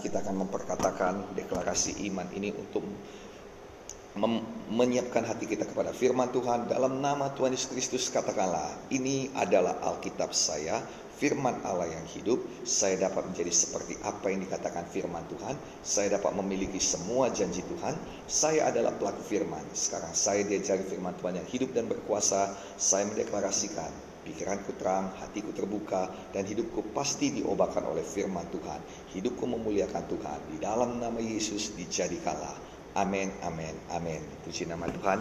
kita akan memperkatakan deklarasi iman ini untuk menyiapkan hati kita kepada firman Tuhan. Dalam nama Tuhan Yesus Kristus katakanlah ini adalah Alkitab saya firman Allah yang hidup. Saya dapat menjadi seperti apa yang dikatakan firman Tuhan. Saya dapat memiliki semua janji Tuhan. Saya adalah pelaku firman. Sekarang saya diajari firman Tuhan yang hidup dan berkuasa. Saya mendeklarasikan pikiranku terang, hatiku terbuka, dan hidupku pasti diobatkan oleh firman Tuhan. Hidupku memuliakan Tuhan. Di dalam nama Yesus dijadikanlah. Amin, amin, amin. Puji nama Tuhan.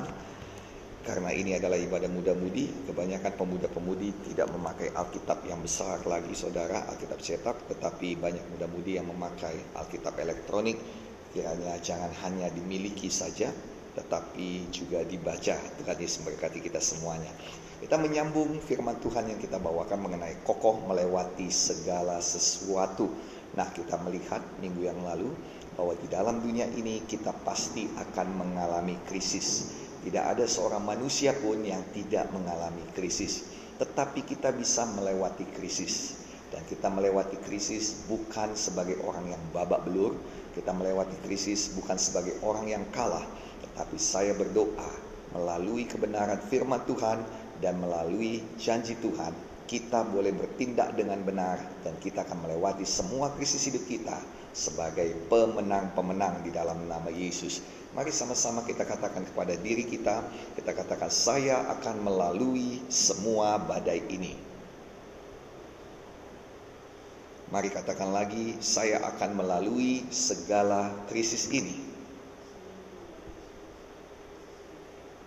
Karena ini adalah ibadah muda-mudi, kebanyakan pemuda-pemudi tidak memakai Alkitab yang besar lagi saudara, Alkitab cetak, tetapi banyak muda-mudi yang memakai Alkitab elektronik. Kiranya jangan hanya dimiliki saja, tetapi juga dibaca. Tuhan Yesus memberkati kita semuanya. Kita menyambung firman Tuhan yang kita bawakan mengenai kokoh melewati segala sesuatu. Nah, kita melihat minggu yang lalu bahwa di dalam dunia ini kita pasti akan mengalami krisis. Tidak ada seorang manusia pun yang tidak mengalami krisis, tetapi kita bisa melewati krisis. Dan kita melewati krisis bukan sebagai orang yang babak belur, kita melewati krisis bukan sebagai orang yang kalah, tetapi saya berdoa melalui kebenaran firman Tuhan dan melalui janji Tuhan kita boleh bertindak dengan benar dan kita akan melewati semua krisis hidup kita sebagai pemenang-pemenang di dalam nama Yesus. Mari sama-sama kita katakan kepada diri kita, kita katakan saya akan melalui semua badai ini. Mari katakan lagi, saya akan melalui segala krisis ini.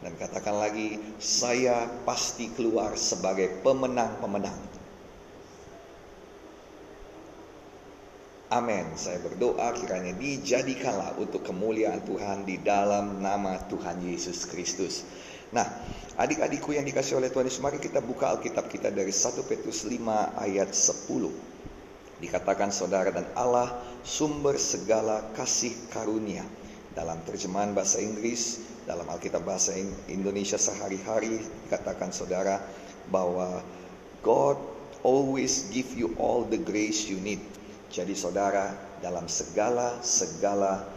Dan katakan lagi, saya pasti keluar sebagai pemenang-pemenang. Amin. Saya berdoa kiranya dijadikanlah untuk kemuliaan Tuhan di dalam nama Tuhan Yesus Kristus. Nah, adik-adikku yang dikasih oleh Tuhan Yesus, mari kita buka Alkitab kita dari 1 Petrus 5 ayat 10. Dikatakan saudara dan Allah sumber segala kasih karunia. Dalam terjemahan bahasa Inggris, dalam Alkitab bahasa Indonesia sehari-hari dikatakan saudara bahwa God always give you all the grace you need. Jadi saudara dalam segala segala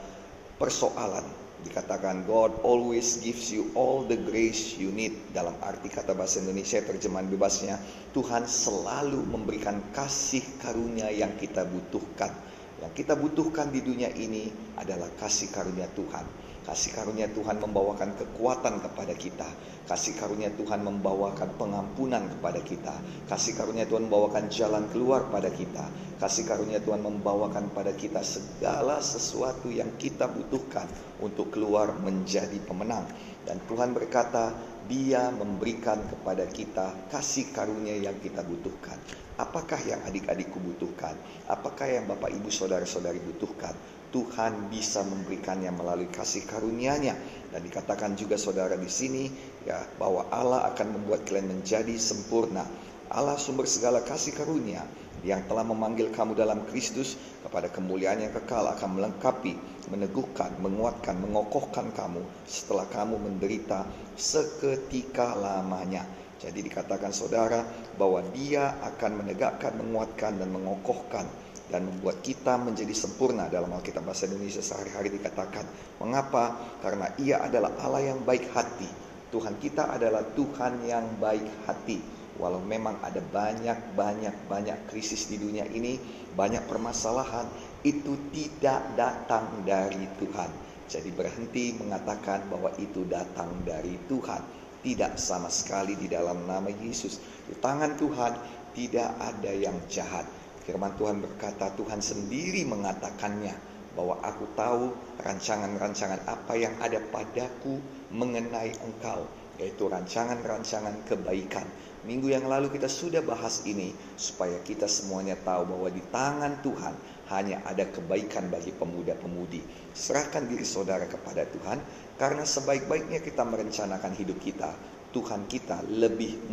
persoalan dikatakan God always gives you all the grace you need dalam arti kata bahasa Indonesia terjemahan bebasnya Tuhan selalu memberikan kasih karunia yang kita butuhkan yang kita butuhkan di dunia ini adalah kasih karunia Tuhan Kasih karunia Tuhan membawakan kekuatan kepada kita. Kasih karunia Tuhan membawakan pengampunan kepada kita. Kasih karunia Tuhan membawakan jalan keluar pada kita. Kasih karunia Tuhan membawakan pada kita segala sesuatu yang kita butuhkan untuk keluar menjadi pemenang. Dan Tuhan berkata, Dia memberikan kepada kita kasih karunia yang kita butuhkan. Apakah yang adik-adikku butuhkan? Apakah yang Bapak Ibu Saudara-saudari butuhkan? Tuhan bisa memberikannya melalui kasih karunia-Nya. Dan dikatakan juga saudara di sini ya bahwa Allah akan membuat kalian menjadi sempurna. Allah sumber segala kasih karunia yang telah memanggil kamu dalam Kristus kepada kemuliaan yang kekal akan melengkapi, meneguhkan, menguatkan, mengokohkan kamu setelah kamu menderita seketika lamanya. Jadi dikatakan saudara bahwa dia akan menegakkan, menguatkan dan mengokohkan dan membuat kita menjadi sempurna dalam Alkitab bahasa Indonesia sehari-hari dikatakan. Mengapa? Karena ia adalah Allah yang baik hati. Tuhan kita adalah Tuhan yang baik hati. Walau memang ada banyak-banyak-banyak krisis di dunia ini, banyak permasalahan, itu tidak datang dari Tuhan. Jadi berhenti mengatakan bahwa itu datang dari Tuhan. Tidak sama sekali di dalam nama Yesus. Di tangan Tuhan tidak ada yang jahat Firman Tuhan berkata, Tuhan sendiri mengatakannya bahwa aku tahu rancangan-rancangan apa yang ada padaku mengenai engkau, yaitu rancangan-rancangan kebaikan. Minggu yang lalu kita sudah bahas ini supaya kita semuanya tahu bahwa di tangan Tuhan hanya ada kebaikan bagi pemuda-pemudi. Serahkan diri saudara kepada Tuhan karena sebaik-baiknya kita merencanakan hidup kita, Tuhan kita lebih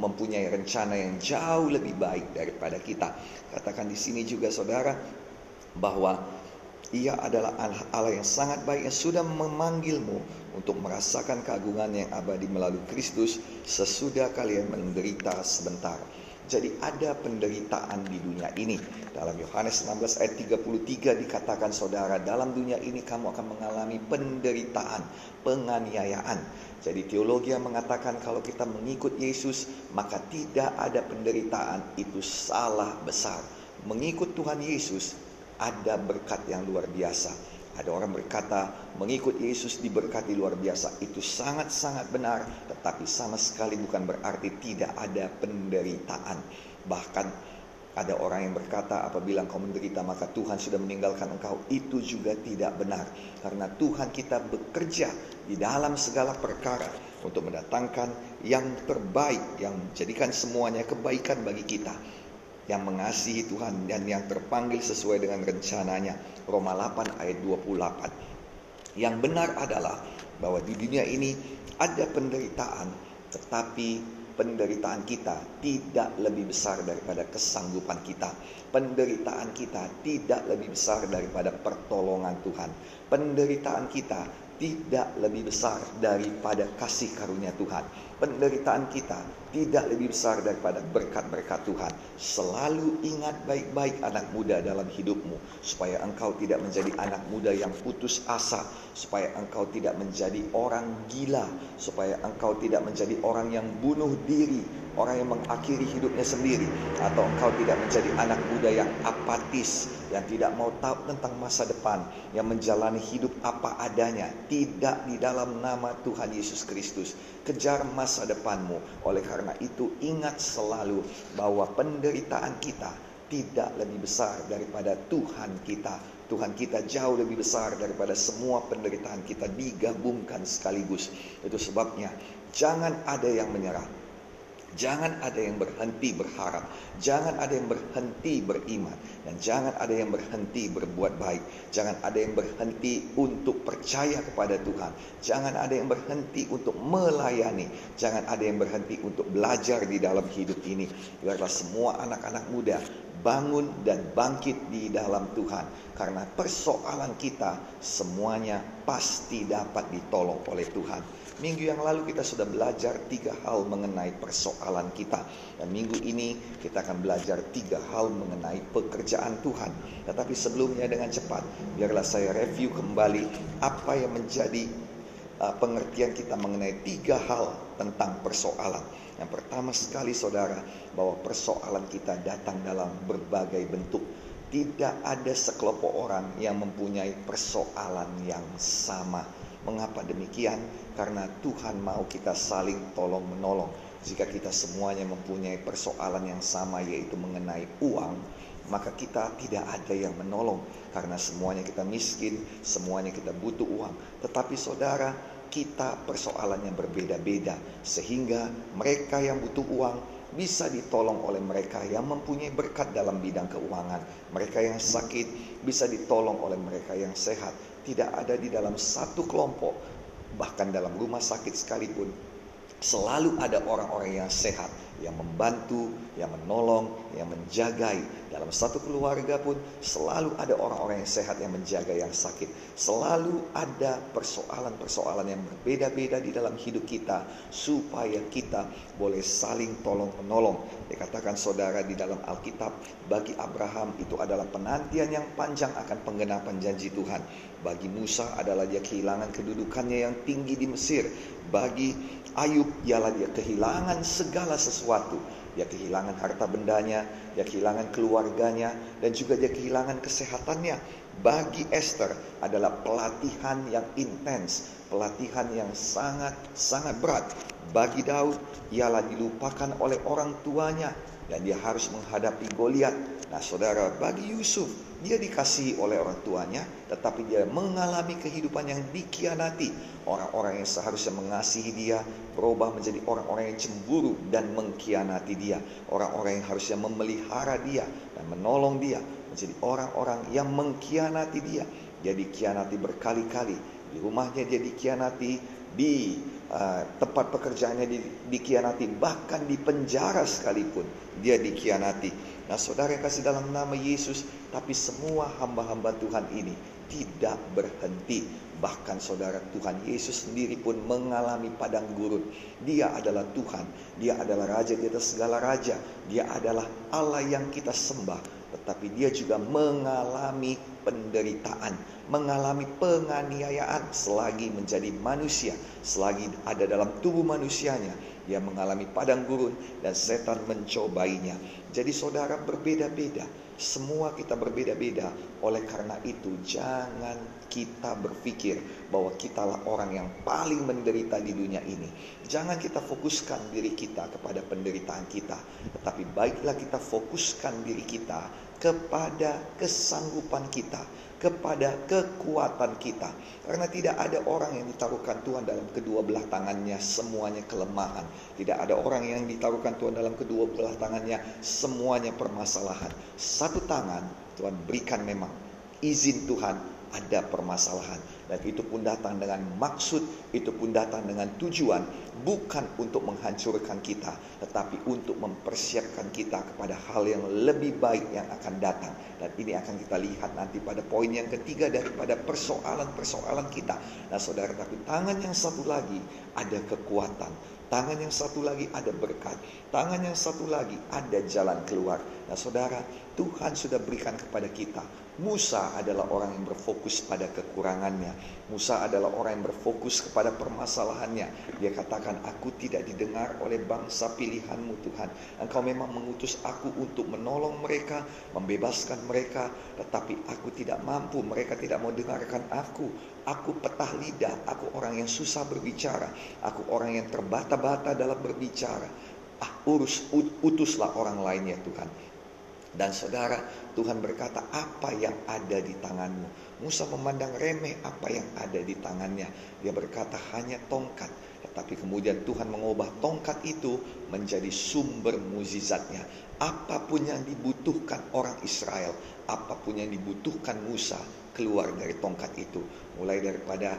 mempunyai rencana yang jauh lebih baik daripada kita. Katakan di sini juga saudara bahwa ia adalah Allah yang sangat baik yang sudah memanggilmu untuk merasakan keagungan yang abadi melalui Kristus sesudah kalian menderita sebentar. Jadi ada penderitaan di dunia ini. Dalam Yohanes 16 ayat 33 dikatakan saudara, dalam dunia ini kamu akan mengalami penderitaan, penganiayaan. Jadi teologi yang mengatakan kalau kita mengikut Yesus maka tidak ada penderitaan itu salah besar. Mengikut Tuhan Yesus ada berkat yang luar biasa. Ada orang berkata mengikut Yesus diberkati luar biasa. Itu sangat-sangat benar, tetapi sama sekali bukan berarti tidak ada penderitaan. Bahkan ada orang yang berkata apabila engkau menderita maka Tuhan sudah meninggalkan engkau. Itu juga tidak benar. Karena Tuhan kita bekerja di dalam segala perkara untuk mendatangkan yang terbaik, yang menjadikan semuanya kebaikan bagi kita. Yang mengasihi Tuhan dan yang terpanggil sesuai dengan rencananya. Roma 8 ayat 28. Yang benar adalah bahwa di dunia ini ada penderitaan, tetapi penderitaan kita tidak lebih besar daripada kesanggupan kita. Penderitaan kita tidak lebih besar daripada pertolongan Tuhan. Penderitaan kita tidak lebih besar daripada kasih karunia Tuhan. Penderitaan kita tidak lebih besar daripada berkat-berkat Tuhan. Selalu ingat baik-baik anak muda dalam hidupmu supaya engkau tidak menjadi anak muda yang putus asa, supaya engkau tidak menjadi orang gila, supaya engkau tidak menjadi orang yang bunuh diri, orang yang mengakhiri hidupnya sendiri atau engkau tidak menjadi anak muda yang apatis yang tidak mau tahu tentang masa depan yang menjalani hidup apa adanya tidak di dalam nama Tuhan Yesus Kristus kejar masa depanmu oleh karena itu ingat selalu bahwa penderitaan kita tidak lebih besar daripada Tuhan kita Tuhan kita jauh lebih besar daripada semua penderitaan kita digabungkan sekaligus. Itu sebabnya jangan ada yang menyerah. Jangan ada yang berhenti berharap, jangan ada yang berhenti beriman, dan jangan ada yang berhenti berbuat baik. Jangan ada yang berhenti untuk percaya kepada Tuhan, jangan ada yang berhenti untuk melayani, jangan ada yang berhenti untuk belajar di dalam hidup ini. Biarlah semua anak-anak muda bangun dan bangkit di dalam Tuhan, karena persoalan kita semuanya pasti dapat ditolong oleh Tuhan. Minggu yang lalu kita sudah belajar tiga hal mengenai persoalan kita. Dan minggu ini kita akan belajar tiga hal mengenai pekerjaan Tuhan. Tetapi sebelumnya dengan cepat, biarlah saya review kembali apa yang menjadi uh, pengertian kita mengenai tiga hal tentang persoalan. Yang pertama sekali saudara, bahwa persoalan kita datang dalam berbagai bentuk. Tidak ada sekelompok orang yang mempunyai persoalan yang sama. Mengapa demikian? Karena Tuhan mau kita saling tolong menolong. Jika kita semuanya mempunyai persoalan yang sama yaitu mengenai uang, maka kita tidak ada yang menolong karena semuanya kita miskin, semuanya kita butuh uang. Tetapi saudara, kita persoalannya berbeda-beda sehingga mereka yang butuh uang bisa ditolong oleh mereka yang mempunyai berkat dalam bidang keuangan. Mereka yang sakit bisa ditolong oleh mereka yang sehat. Tidak ada di dalam satu kelompok bahkan dalam rumah sakit sekalipun selalu ada orang-orang yang sehat yang membantu, yang menolong, yang menjagai. Dalam satu keluarga pun selalu ada orang-orang yang sehat yang menjaga yang sakit. Selalu ada persoalan-persoalan yang berbeda-beda di dalam hidup kita supaya kita boleh saling tolong menolong. Dikatakan saudara di dalam Alkitab, bagi Abraham itu adalah penantian yang panjang akan penggenapan janji Tuhan. Bagi Musa adalah dia kehilangan kedudukannya yang tinggi di Mesir. Bagi Ayub ialah dia kehilangan segala sesuatu. Dia kehilangan harta bendanya, dia kehilangan keluarganya, dan juga dia kehilangan kesehatannya. Bagi Esther adalah pelatihan yang intens, pelatihan yang sangat-sangat berat. Bagi Daud ialah dilupakan oleh orang tuanya dan dia harus menghadapi Goliat. Nah, saudara, bagi Yusuf dia dikasihi oleh orang tuanya, tetapi dia mengalami kehidupan yang dikhianati. Orang-orang yang seharusnya mengasihi dia berubah menjadi orang-orang yang cemburu dan mengkhianati dia. Orang-orang yang harusnya memelihara dia dan menolong dia menjadi orang-orang yang mengkhianati dia. Dia dikhianati berkali-kali. Di rumahnya dia dikhianati, di uh, tempat pekerjaannya di, dikhianati, bahkan di penjara sekalipun dia dikhianati. Nah, saudara yang kasih dalam nama Yesus, tapi semua hamba-hamba Tuhan ini tidak berhenti. Bahkan saudara Tuhan Yesus sendiri pun mengalami padang gurun. Dia adalah Tuhan, dia adalah Raja di atas segala Raja. Dia adalah Allah yang kita sembah tetapi dia juga mengalami penderitaan, mengalami penganiayaan selagi menjadi manusia, selagi ada dalam tubuh manusianya, dia mengalami padang gurun dan setan mencobainya. Jadi saudara berbeda-beda, semua kita berbeda-beda. Oleh karena itu jangan kita berpikir bahwa kitalah orang yang paling menderita di dunia ini. Jangan kita fokuskan diri kita kepada penderitaan kita, tetapi baiklah kita fokuskan diri kita kepada kesanggupan kita, kepada kekuatan kita. Karena tidak ada orang yang ditaruhkan Tuhan dalam kedua belah tangannya semuanya kelemahan. Tidak ada orang yang ditaruhkan Tuhan dalam kedua belah tangannya semuanya permasalahan. Satu tangan Tuhan berikan memang izin Tuhan ada permasalahan dan itu pun datang dengan maksud, itu pun datang dengan tujuan bukan untuk menghancurkan kita, tetapi untuk mempersiapkan kita kepada hal yang lebih baik yang akan datang. Dan ini akan kita lihat nanti pada poin yang ketiga daripada persoalan-persoalan kita. Nah, saudara, tapi tangan yang satu lagi ada kekuatan. Tangan yang satu lagi ada berkat. Tangan yang satu lagi ada jalan keluar. Nah, saudara, Tuhan sudah berikan kepada kita Musa adalah orang yang berfokus pada kekurangannya. Musa adalah orang yang berfokus kepada permasalahannya. Dia katakan, aku tidak didengar oleh bangsa pilihanmu Tuhan. Engkau memang mengutus aku untuk menolong mereka, membebaskan mereka. Tetapi aku tidak mampu, mereka tidak mau dengarkan aku. Aku petah lidah, aku orang yang susah berbicara. Aku orang yang terbata-bata dalam berbicara. Ah, urus, utuslah orang lainnya Tuhan. Dan saudara, Tuhan berkata, apa yang ada di tanganmu? Musa memandang remeh apa yang ada di tangannya. Dia berkata, hanya tongkat. Tetapi kemudian Tuhan mengubah tongkat itu menjadi sumber muzizatnya. Apa pun yang dibutuhkan orang Israel, apa pun yang dibutuhkan Musa, keluar dari tongkat itu. Mulai daripada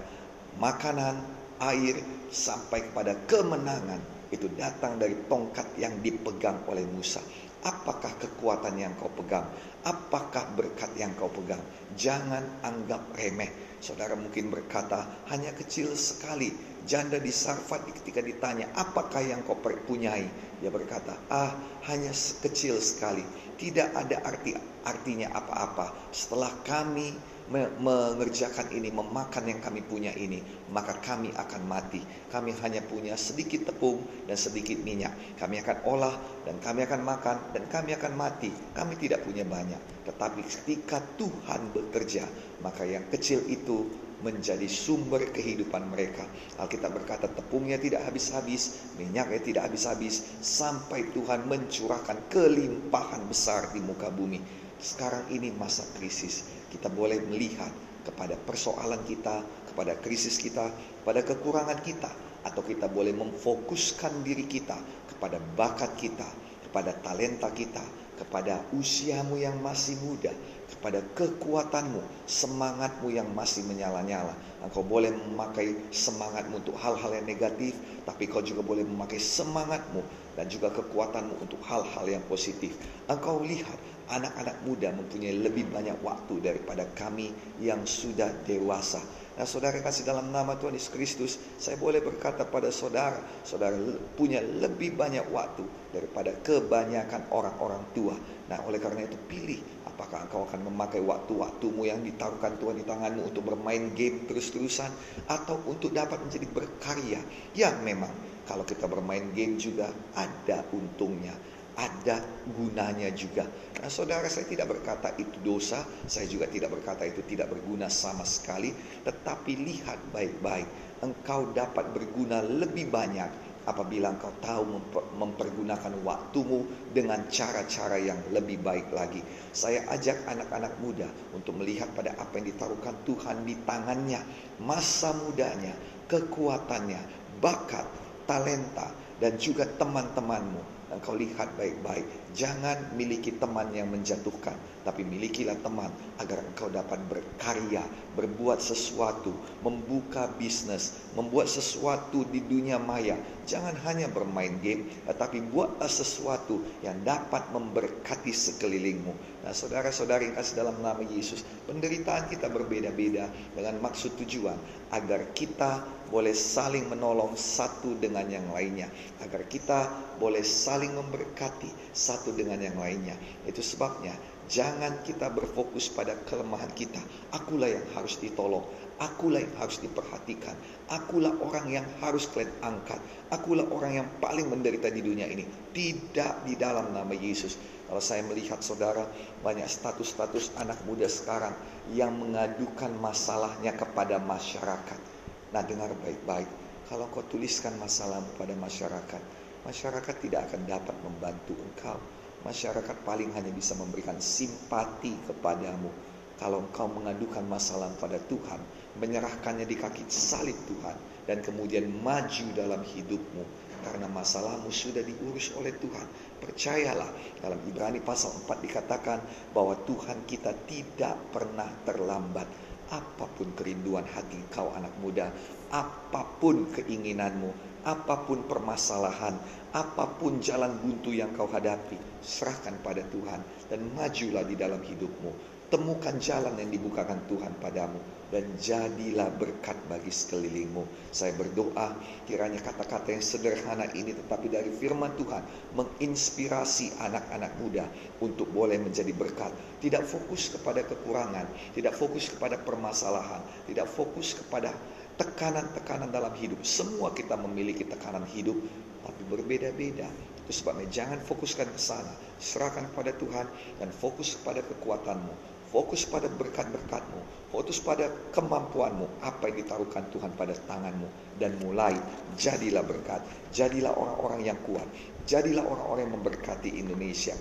makanan, air, sampai kepada kemenangan. Itu datang dari tongkat yang dipegang oleh Musa. Apakah kekuatan yang kau pegang? Apakah berkat yang kau pegang? Jangan anggap remeh. Saudara mungkin berkata, hanya kecil sekali. Janda di Sarfat ketika ditanya, apakah yang kau punyai? Dia berkata, ah hanya kecil sekali. Tidak ada arti artinya apa-apa. Setelah kami mengerjakan ini, memakan yang kami punya ini, maka kami akan mati. Kami hanya punya sedikit tepung dan sedikit minyak. Kami akan olah dan kami akan makan dan kami akan mati. Kami tidak punya banyak. Tetapi ketika Tuhan bekerja, maka yang kecil itu menjadi sumber kehidupan mereka. Alkitab berkata tepungnya tidak habis-habis, minyaknya tidak habis-habis, sampai Tuhan mencurahkan kelimpahan besar di muka bumi. Sekarang ini masa krisis kita boleh melihat kepada persoalan kita, kepada krisis kita, pada kekurangan kita, atau kita boleh memfokuskan diri kita kepada bakat kita, kepada talenta kita, kepada usiamu yang masih muda, kepada kekuatanmu, semangatmu yang masih menyala-nyala. Engkau boleh memakai semangatmu untuk hal-hal yang negatif, tapi kau juga boleh memakai semangatmu dan juga kekuatanmu untuk hal-hal yang positif. Engkau lihat anak-anak muda mempunyai lebih banyak waktu daripada kami yang sudah dewasa. Nah saudara kasih dalam nama Tuhan Yesus Kristus, saya boleh berkata pada saudara, saudara punya lebih banyak waktu daripada kebanyakan orang-orang tua. Nah oleh karena itu pilih apakah engkau akan memakai waktu-waktumu yang ditaruhkan Tuhan di tanganmu untuk bermain game terus-terusan atau untuk dapat menjadi berkarya yang memang kalau kita bermain game juga ada untungnya ada gunanya juga. Nah, saudara saya tidak berkata itu dosa, saya juga tidak berkata itu tidak berguna sama sekali, tetapi lihat baik-baik, engkau dapat berguna lebih banyak apabila engkau tahu mempergunakan waktumu dengan cara-cara yang lebih baik lagi. Saya ajak anak-anak muda untuk melihat pada apa yang ditaruhkan Tuhan di tangannya, masa mudanya, kekuatannya, bakat, talenta, dan juga teman-temanmu engkau lihat baik-baik. Jangan miliki teman yang menjatuhkan, tapi milikilah teman agar engkau dapat berkarya, berbuat sesuatu, membuka bisnis, membuat sesuatu di dunia maya. Jangan hanya bermain game, tetapi buatlah sesuatu yang dapat memberkati sekelilingmu. Nah, saudara-saudari kasih dalam nama Yesus, penderitaan kita berbeda-beda dengan maksud tujuan agar kita boleh saling menolong satu dengan yang lainnya, agar kita boleh saling memberkati satu dengan yang lainnya. Itu sebabnya jangan kita berfokus pada kelemahan kita. Akulah yang harus ditolong, akulah yang harus diperhatikan, akulah orang yang harus kalian angkat, akulah orang yang paling menderita di dunia ini. Tidak di dalam nama Yesus. Kalau saya melihat saudara, banyak status-status anak muda sekarang yang mengadukan masalahnya kepada masyarakat Nah dengar baik-baik, kalau kau tuliskan masalahmu pada masyarakat, masyarakat tidak akan dapat membantu engkau. Masyarakat paling hanya bisa memberikan simpati kepadamu. Kalau engkau mengadukan masalah pada Tuhan, menyerahkannya di kaki salib Tuhan, dan kemudian maju dalam hidupmu, karena masalahmu sudah diurus oleh Tuhan. Percayalah, dalam Ibrani pasal 4 dikatakan bahwa Tuhan kita tidak pernah terlambat apa pun kerinduan hati kau anak muda, apa pun keinginanmu, apa pun permasalahan, apa pun jalan buntu yang kau hadapi, serahkan pada Tuhan dan majulah di dalam hidupmu. Temukan jalan yang dibukakan Tuhan padamu dan jadilah berkat bagi sekelilingmu. Saya berdoa kiranya kata-kata yang sederhana ini tetapi dari firman Tuhan menginspirasi anak-anak muda untuk boleh menjadi berkat. Tidak fokus kepada kekurangan, tidak fokus kepada permasalahan, tidak fokus kepada tekanan-tekanan dalam hidup. Semua kita memiliki tekanan hidup tapi berbeda-beda. Itu sebabnya jangan fokuskan ke sana. Serahkan kepada Tuhan dan fokus kepada kekuatanmu Fokus pada berkat-berkatmu. Fokus pada kemampuanmu. Apa yang ditaruhkan Tuhan pada tanganmu. Dan mulai jadilah berkat. Jadilah orang-orang yang kuat. Jadilah orang-orang yang memberkati Indonesia.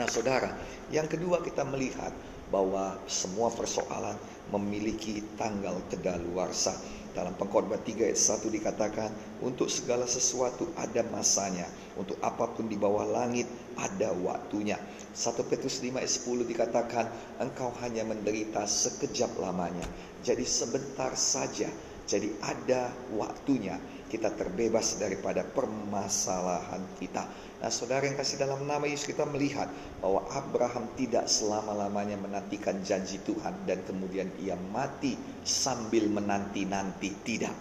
Nah saudara, yang kedua kita melihat bahwa semua persoalan memiliki tanggal kedaluarsa. Dalam pengkhotbah 3 ayat 1 dikatakan, untuk segala sesuatu ada masanya, untuk apa pun di bawah langit ada waktunya. 1 Petrus 5 ayat 10 dikatakan, engkau hanya menderita sekejap lamanya. Jadi sebentar saja, jadi ada waktunya kita terbebas daripada permasalahan kita. Nah saudara yang kasih dalam nama Yesus kita melihat bahwa Abraham tidak selama-lamanya menantikan janji Tuhan dan kemudian ia mati sambil menanti-nanti. Tidak.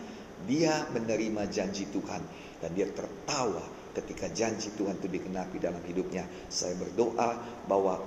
Dia menerima janji Tuhan dan dia tertawa ketika janji Tuhan itu dikenapi dalam hidupnya. Saya berdoa bahwa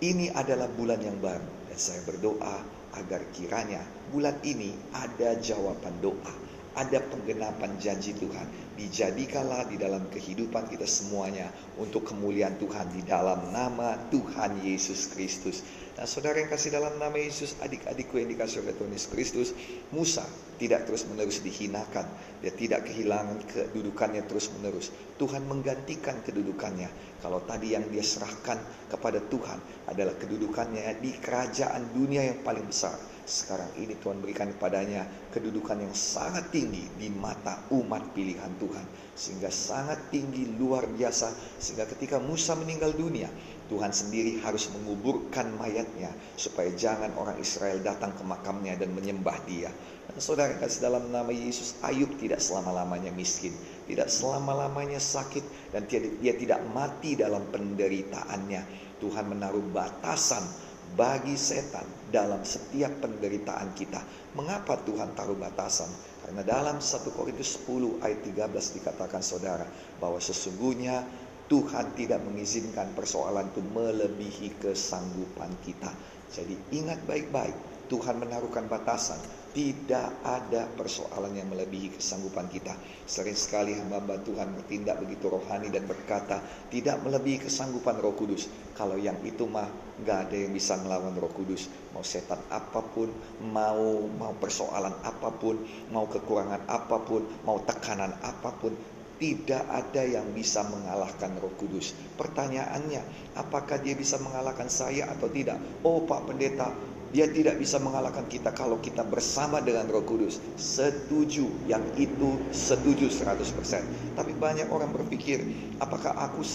ini adalah bulan yang baru dan saya berdoa agar kiranya bulan ini ada jawaban doa ada penggenapan janji Tuhan. Dijadikanlah di dalam kehidupan kita semuanya untuk kemuliaan Tuhan di dalam nama Tuhan Yesus Kristus. Nah saudara yang kasih dalam nama Yesus, adik-adikku yang dikasih oleh Tuhan Yesus Kristus, Musa tidak terus-menerus dihinakan. Dia tidak kehilangan kedudukannya terus-menerus. Tuhan menggantikan kedudukannya. Kalau tadi yang dia serahkan kepada Tuhan adalah kedudukannya di kerajaan dunia yang paling besar sekarang ini Tuhan berikan kepadanya kedudukan yang sangat tinggi di mata umat pilihan Tuhan. Sehingga sangat tinggi luar biasa. Sehingga ketika Musa meninggal dunia, Tuhan sendiri harus menguburkan mayatnya. Supaya jangan orang Israel datang ke makamnya dan menyembah dia. Dan saudara kasih dalam nama Yesus, Ayub tidak selama-lamanya miskin. Tidak selama-lamanya sakit. Dan dia tidak mati dalam penderitaannya. Tuhan menaruh batasan bagi setan dalam setiap penderitaan kita. Mengapa Tuhan taruh batasan? Karena dalam 1 Korintus 10 ayat 13 dikatakan saudara bahwa sesungguhnya Tuhan tidak mengizinkan persoalan itu melebihi kesanggupan kita. Jadi ingat baik-baik, Tuhan menaruhkan batasan tidak ada persoalan yang melebihi kesanggupan kita. Sering sekali hamba Tuhan bertindak begitu rohani dan berkata, tidak melebihi kesanggupan roh kudus. Kalau yang itu mah gak ada yang bisa melawan roh kudus. Mau setan apa pun, mau mau persoalan apa pun, mau kekurangan apa pun, mau tekanan apa pun, tidak ada yang bisa mengalahkan Roh Kudus. Pertanyaannya, apakah dia bisa mengalahkan saya atau tidak? Oh, Pak Pendeta, Dia tidak bisa mengalahkan kita kalau kita bersama dengan Roh Kudus. Setuju, yang itu setuju 100%. Tapi banyak orang berpikir, apakah aku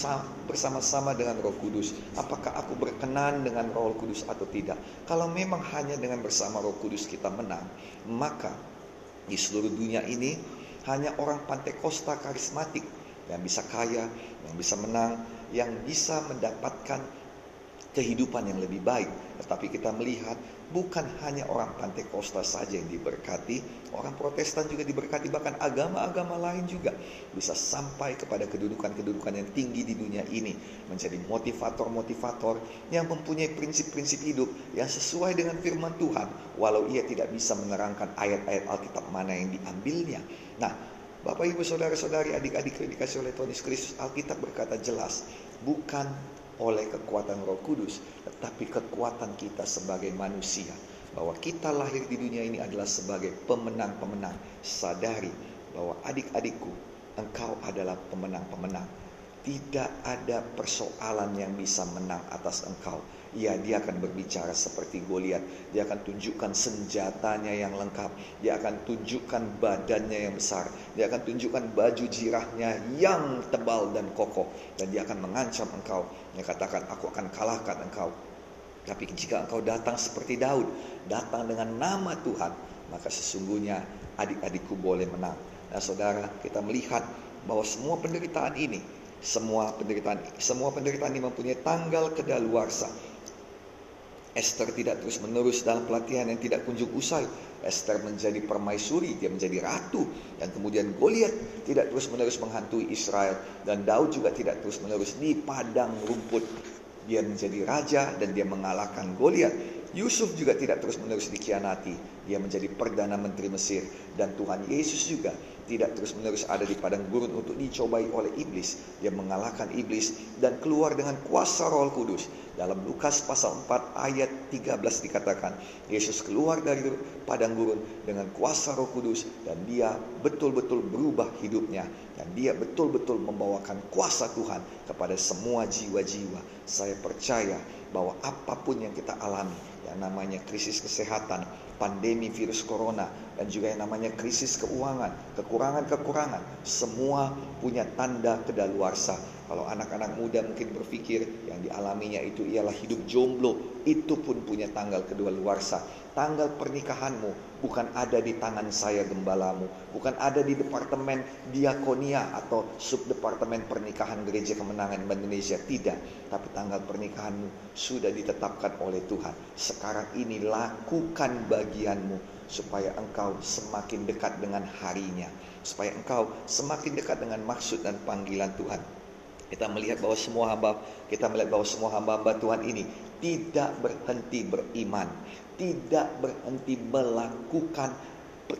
bersama-sama dengan Roh Kudus? Apakah aku berkenan dengan Roh Kudus atau tidak? Kalau memang hanya dengan bersama Roh Kudus kita menang, maka di seluruh dunia ini hanya orang Pantai Costa karismatik yang bisa kaya, yang bisa menang, yang bisa mendapatkan kehidupan yang lebih baik. Tetapi kita melihat bukan hanya orang Pantai Costa saja yang diberkati, orang Protestan juga diberkati, bahkan agama-agama lain juga bisa sampai kepada kedudukan-kedudukan yang tinggi di dunia ini, menjadi motivator-motivator yang mempunyai prinsip-prinsip hidup yang sesuai dengan firman Tuhan, walau ia tidak bisa menerangkan ayat-ayat Alkitab mana yang diambilnya. Nah, Bapak, Ibu, Saudara-saudari, adik-adik yang dikasih oleh Tuhan Yesus Kristus, Alkitab berkata jelas, bukan oleh kekuatan Roh Kudus, tetapi kekuatan kita sebagai manusia. Bahwa kita lahir di dunia ini adalah sebagai pemenang-pemenang. Sadari bahwa adik-adikku, engkau adalah pemenang-pemenang. Tidak ada persoalan yang bisa menang atas engkau ya dia akan berbicara seperti Goliat. Dia akan tunjukkan senjatanya yang lengkap. Dia akan tunjukkan badannya yang besar. Dia akan tunjukkan baju jirahnya yang tebal dan kokoh. Dan dia akan mengancam engkau. Dia katakan, aku akan kalahkan engkau. Tapi jika engkau datang seperti Daud, datang dengan nama Tuhan, maka sesungguhnya adik-adikku boleh menang. Nah saudara, kita melihat bahwa semua penderitaan ini, semua penderitaan, semua penderitaan ini mempunyai tanggal kedaluarsa. Esther tidak terus menerus dalam pelatihan yang tidak kunjung usai. Esther menjadi permaisuri, dia menjadi ratu. Dan kemudian Goliat tidak terus menerus menghantui Israel. Dan Daud juga tidak terus menerus di padang rumput. Dia menjadi raja dan dia mengalahkan Goliat. Yusuf juga tidak terus menerus dikhianati. Dia menjadi perdana menteri Mesir. Dan Tuhan Yesus juga tidak terus-menerus ada di padang gurun untuk dicobai oleh iblis. Dia mengalahkan iblis dan keluar dengan kuasa Roh Kudus. Dalam Lukas pasal 4 ayat 13 dikatakan, Yesus keluar dari padang gurun dengan kuasa Roh Kudus dan dia betul-betul berubah hidupnya dan dia betul-betul membawakan kuasa Tuhan kepada semua jiwa-jiwa. Saya percaya bahwa apa pun yang kita alami, yang namanya krisis kesehatan, pandemi virus corona, dan juga yang namanya krisis keuangan, kekurangan-kekurangan, semua punya tanda kedaluarsa kalau anak-anak muda mungkin berpikir yang dialaminya itu ialah hidup jomblo, itu pun punya tanggal kedua luarsa. Tanggal pernikahanmu bukan ada di tangan saya gembalamu, bukan ada di departemen diakonia atau subdepartemen pernikahan Gereja Kemenangan Indonesia, tidak. Tapi tanggal pernikahanmu sudah ditetapkan oleh Tuhan. Sekarang ini lakukan bagianmu supaya engkau semakin dekat dengan harinya, supaya engkau semakin dekat dengan maksud dan panggilan Tuhan. Kita melihat bahwa semua hamba kita melihat bahwa semua hamba-hamba Tuhan ini tidak berhenti beriman, tidak berhenti melakukan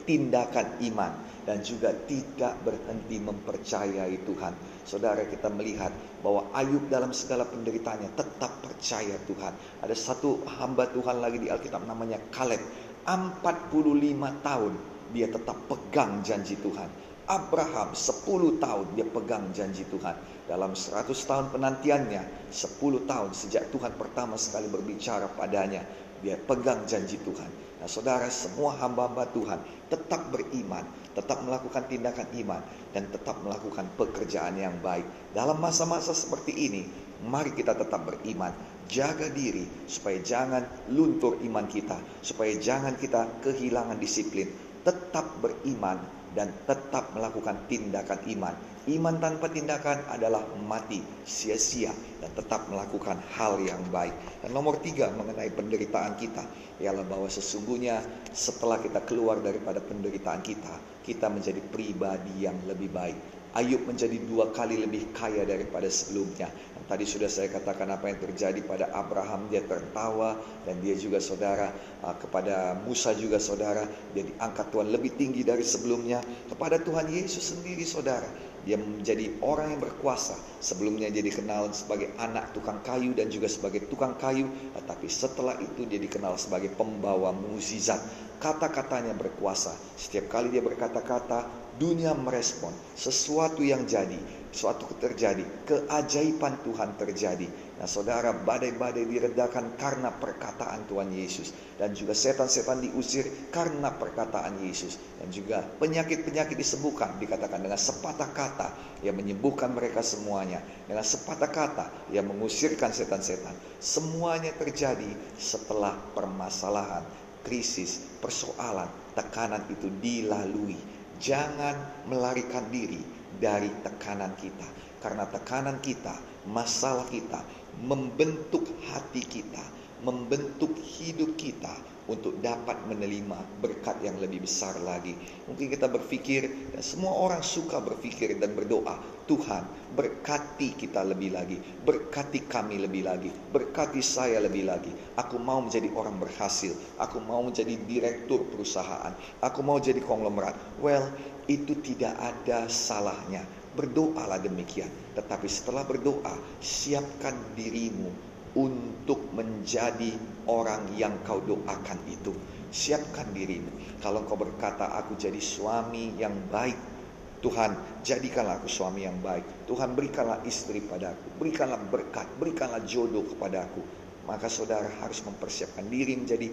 tindakan iman dan juga tidak berhenti mempercayai Tuhan. Saudara kita melihat bahwa Ayub dalam segala penderitaannya tetap percaya Tuhan. Ada satu hamba Tuhan lagi di Alkitab namanya Kaleb. 45 tahun dia tetap pegang janji Tuhan. Abraham 10 tahun dia pegang janji Tuhan dalam 100 tahun penantiannya 10 tahun sejak Tuhan pertama sekali berbicara padanya dia pegang janji Tuhan. Nah saudara semua hamba-hamba Tuhan tetap beriman tetap melakukan tindakan iman dan tetap melakukan pekerjaan yang baik. Dalam masa-masa seperti ini mari kita tetap beriman jaga diri supaya jangan luntur iman kita supaya jangan kita kehilangan disiplin. Tetap beriman dan tetap melakukan tindakan iman Iman tanpa tindakan adalah mati, sia-sia, dan tetap melakukan hal yang baik. Dan nomor tiga mengenai penderitaan kita, ialah bahwa sesungguhnya setelah kita keluar daripada penderitaan kita, kita menjadi pribadi yang lebih baik. Ayub menjadi dua kali lebih kaya daripada sebelumnya. Tadi sudah saya katakan apa yang terjadi pada Abraham, dia tertawa dan dia juga saudara ah, kepada Musa juga saudara, dia diangkat Tuhan lebih tinggi dari sebelumnya. Kepada Tuhan Yesus sendiri saudara, dia menjadi orang yang berkuasa. Sebelumnya dia dikenal sebagai anak tukang kayu dan juga sebagai tukang kayu. Tetapi setelah itu dia dikenal sebagai pembawa mukjizat. Kata-katanya berkuasa. Setiap kali dia berkata-kata, dunia merespon. Sesuatu yang jadi, suatu terjadi. Keajaiban Tuhan terjadi. Nah saudara badai-badai diredakan karena perkataan Tuhan Yesus. Dan juga setan-setan diusir karena perkataan Yesus. Dan juga penyakit-penyakit disembuhkan dikatakan dengan sepatah kata yang menyembuhkan mereka semuanya. Dengan sepatah kata yang mengusirkan setan-setan. Semuanya terjadi setelah permasalahan, krisis, persoalan, tekanan itu dilalui. Jangan melarikan diri dari tekanan kita. Karena tekanan kita, masalah kita, membentuk hati kita, membentuk hidup kita untuk dapat menerima berkat yang lebih besar lagi. Mungkin kita berpikir dan semua orang suka berpikir dan berdoa, Tuhan berkati kita lebih lagi, berkati kami lebih lagi, berkati saya lebih lagi. Aku mau menjadi orang berhasil, aku mau menjadi direktur perusahaan, aku mau jadi konglomerat. Well, itu tidak ada salahnya. Berdoalah demikian. Tetapi setelah berdoa, siapkan dirimu untuk menjadi orang yang kau doakan itu. Siapkan dirimu. Kalau kau berkata, aku jadi suami yang baik. Tuhan, jadikanlah aku suami yang baik. Tuhan, berikanlah istri padaku. Berikanlah berkat, berikanlah jodoh kepadaku. Maka saudara harus mempersiapkan diri menjadi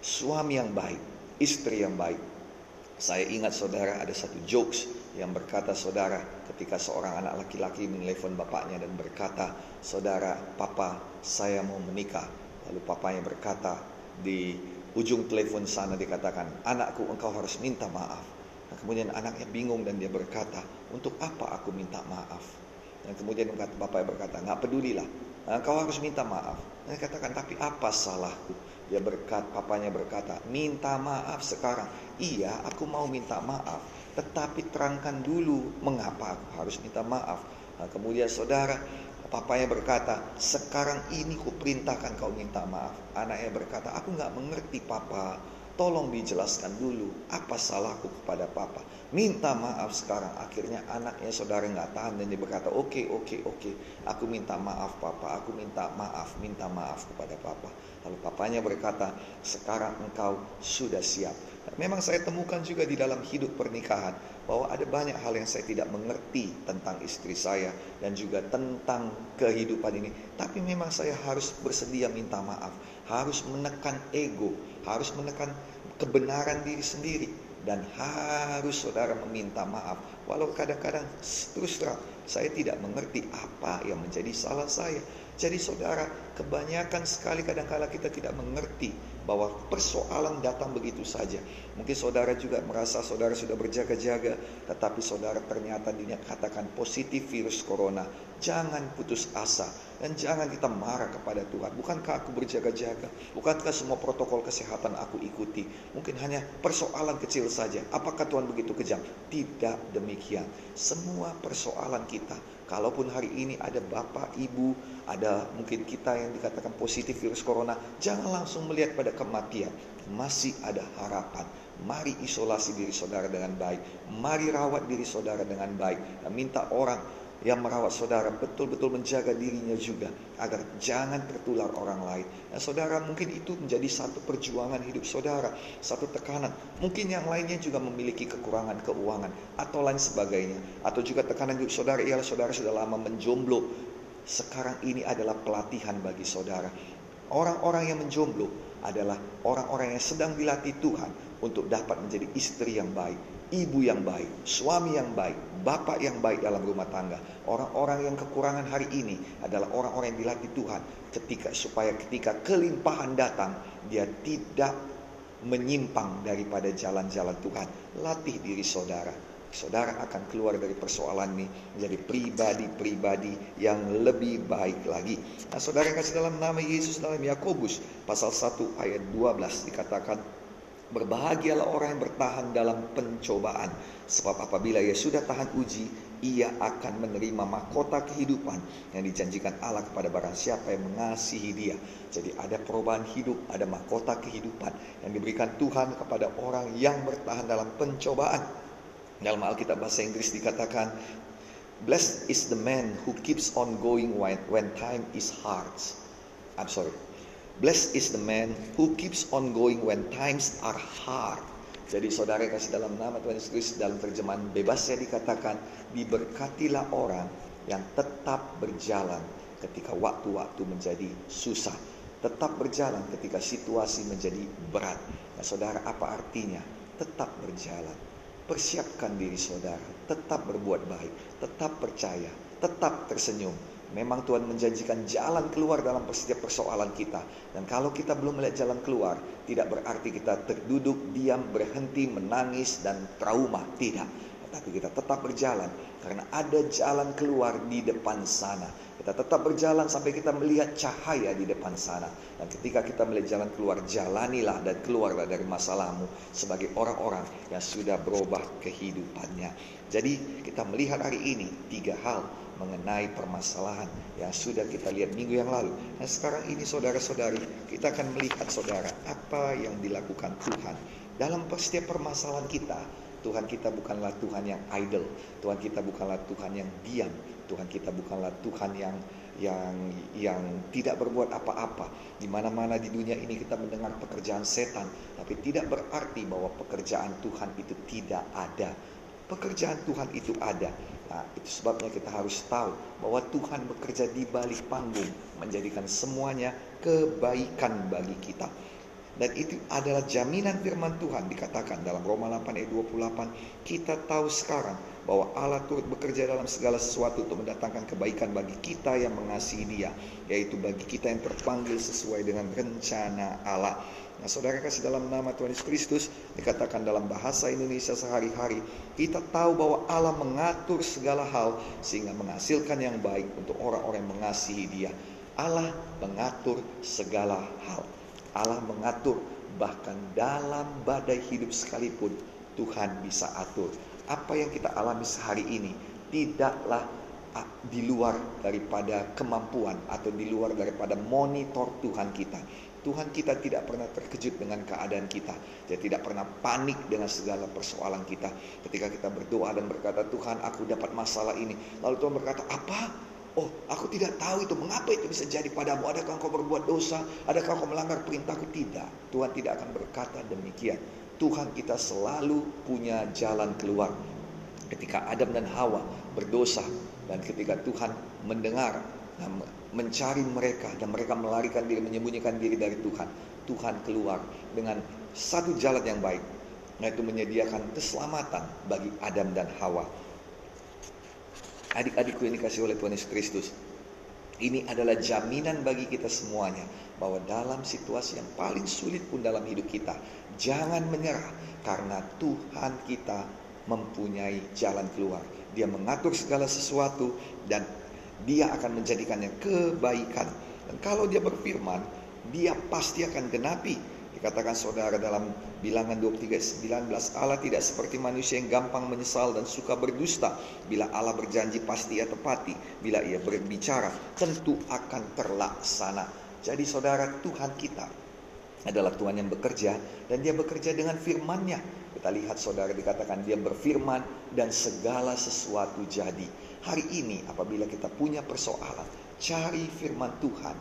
suami yang baik, istri yang baik. Saya ingat saudara ada satu jokes yang berkata saudara ketika seorang anak laki-laki menelpon bapaknya dan berkata saudara papa saya mau menikah. Lalu papanya berkata di ujung telepon sana dikatakan anakku engkau harus minta maaf. Nah, kemudian anaknya bingung dan dia berkata untuk apa aku minta maaf? Dan kemudian bapaknya berkata nggak pedulilah engkau harus minta maaf. Dan dia katakan tapi apa salahku? Dia berkat papanya berkata minta maaf sekarang. Iya aku mau minta maaf tetapi terangkan dulu mengapa aku harus minta maaf. Nah, kemudian saudara, papanya berkata, sekarang ini ku perintahkan kau minta maaf. Anaknya berkata, aku nggak mengerti papa. Tolong dijelaskan dulu apa salahku kepada papa. Minta maaf sekarang. Akhirnya anaknya saudara nggak tahan dan dia berkata, oke okay, oke okay, oke, okay. aku minta maaf papa. Aku minta maaf, minta maaf kepada papa. Lalu papanya berkata, sekarang engkau sudah siap Memang saya temukan juga di dalam hidup pernikahan bahwa ada banyak hal yang saya tidak mengerti tentang istri saya dan juga tentang kehidupan ini. Tapi memang saya harus bersedia minta maaf, harus menekan ego, harus menekan kebenaran diri sendiri dan harus saudara meminta maaf. Walau kadang-kadang terus terang saya tidak mengerti apa yang menjadi salah saya. Jadi saudara, kebanyakan sekali kadang-kala kita tidak mengerti bahwa persoalan datang begitu saja. Mungkin saudara juga merasa saudara sudah berjaga-jaga, tetapi saudara ternyata dinyatakan positif virus corona. Jangan putus asa dan jangan kita marah kepada Tuhan. Bukankah aku berjaga-jaga? Bukankah semua protokol kesehatan aku ikuti? Mungkin hanya persoalan kecil saja. Apakah Tuhan begitu kejam? Tidak demikian. Semua persoalan kita, kalaupun hari ini ada bapak, ibu, ada mungkin kita yang dikatakan positif virus corona, jangan langsung melihat pada kematian. Masih ada harapan. Mari isolasi diri saudara dengan baik. Mari rawat diri saudara dengan baik. Minta orang yang merawat saudara betul-betul menjaga dirinya juga agar jangan tertular orang lain. Nah, saudara mungkin itu menjadi satu perjuangan hidup saudara, satu tekanan. Mungkin yang lainnya juga memiliki kekurangan keuangan atau lain sebagainya. Atau juga tekanan hidup saudara ialah saudara sudah lama menjomblo. Sekarang ini adalah pelatihan bagi saudara. Orang-orang yang menjomblo adalah orang-orang yang sedang dilatih Tuhan untuk dapat menjadi istri yang baik, ibu yang baik, suami yang baik, bapak yang baik dalam rumah tangga. Orang-orang yang kekurangan hari ini adalah orang-orang yang dilatih Tuhan ketika supaya ketika kelimpahan datang dia tidak menyimpang daripada jalan-jalan Tuhan. Latih diri saudara. Saudara akan keluar dari persoalan ini menjadi pribadi-pribadi yang lebih baik lagi. Nah, saudara kasih dalam nama Yesus dalam Yakobus pasal 1 ayat 12 dikatakan Berbahagialah orang yang bertahan dalam pencobaan, sebab apabila ia sudah tahan uji, ia akan menerima mahkota kehidupan yang dijanjikan Allah kepada barang siapa yang mengasihi dia. Jadi ada perubahan hidup, ada mahkota kehidupan yang diberikan Tuhan kepada orang yang bertahan dalam pencobaan. Dalam Alkitab bahasa Inggris dikatakan, Blessed is the man who keeps on going when, time is hard. I'm sorry, Blessed is the man who keeps on going when times are hard. Jadi saudara kasih dalam nama Tuhan Yesus Kristus dalam terjemahan bebasnya dikatakan diberkatilah orang yang tetap berjalan ketika waktu-waktu menjadi susah. Tetap berjalan ketika situasi menjadi berat. Nah, saudara, apa artinya? Tetap berjalan. Persiapkan diri saudara, tetap berbuat baik, tetap percaya, tetap tersenyum. Memang Tuhan menjanjikan jalan keluar dalam setiap persoalan kita. Dan kalau kita belum melihat jalan keluar, tidak berarti kita terduduk, diam, berhenti, menangis, dan trauma. Tidak tapi kita tetap berjalan karena ada jalan keluar di depan sana. Kita tetap berjalan sampai kita melihat cahaya di depan sana. Dan ketika kita melihat jalan keluar, jalanilah dan keluarlah dari masalahmu sebagai orang-orang yang sudah berubah kehidupannya. Jadi kita melihat hari ini tiga hal mengenai permasalahan yang sudah kita lihat minggu yang lalu. Nah sekarang ini saudara-saudari, kita akan melihat saudara apa yang dilakukan Tuhan dalam setiap permasalahan kita Tuhan kita bukanlah Tuhan yang idle. Tuhan kita bukanlah Tuhan yang diam. Tuhan kita bukanlah Tuhan yang yang yang tidak berbuat apa-apa. Di mana-mana di dunia ini kita mendengar pekerjaan setan, tapi tidak berarti bahwa pekerjaan Tuhan itu tidak ada. Pekerjaan Tuhan itu ada. Nah, itu sebabnya kita harus tahu bahwa Tuhan bekerja di balik panggung, menjadikan semuanya kebaikan bagi kita. Dan itu adalah jaminan firman Tuhan dikatakan dalam Roma 8 ayat 28. Kita tahu sekarang bahwa Allah turut bekerja dalam segala sesuatu untuk mendatangkan kebaikan bagi kita yang mengasihi dia. Yaitu bagi kita yang terpanggil sesuai dengan rencana Allah. Nah saudara kasih dalam nama Tuhan Yesus Kristus dikatakan dalam bahasa Indonesia sehari-hari. Kita tahu bahwa Allah mengatur segala hal sehingga menghasilkan yang baik untuk orang-orang yang mengasihi dia. Allah mengatur segala hal. Allah mengatur bahkan dalam badai hidup sekalipun Tuhan bisa atur. Apa yang kita alami sehari ini tidaklah di luar daripada kemampuan atau di luar daripada monitor Tuhan kita. Tuhan kita tidak pernah terkejut dengan keadaan kita. Dia tidak pernah panik dengan segala persoalan kita. Ketika kita berdoa dan berkata, Tuhan aku dapat masalah ini. Lalu Tuhan berkata, apa? Oh, aku tidak tahu itu mengapa itu bisa jadi padamu. Adakah engkau berbuat dosa? Adakah engkau melanggar perintahku? Tidak. Tuhan tidak akan berkata demikian. Tuhan kita selalu punya jalan keluar. Ketika Adam dan Hawa berdosa dan ketika Tuhan mendengar mencari mereka dan mereka melarikan diri menyembunyikan diri dari Tuhan. Tuhan keluar dengan satu jalan yang baik, yaitu menyediakan keselamatan bagi Adam dan Hawa adik-adikku yang dikasih oleh Tuhan Yesus Kristus. Ini adalah jaminan bagi kita semuanya bahwa dalam situasi yang paling sulit pun dalam hidup kita, jangan menyerah karena Tuhan kita mempunyai jalan keluar. Dia mengatur segala sesuatu dan dia akan menjadikannya kebaikan. Dan kalau dia berfirman, dia pasti akan genapi Dikatakan saudara dalam bilangan 23:19 Allah tidak seperti manusia yang gampang menyesal dan suka berdusta. Bila Allah berjanji pasti ia tepati. Bila ia berbicara tentu akan terlaksana. Jadi saudara Tuhan kita adalah Tuhan yang bekerja dan dia bekerja dengan firman-Nya. Kita lihat saudara dikatakan dia berfirman dan segala sesuatu jadi. Hari ini apabila kita punya persoalan, cari firman Tuhan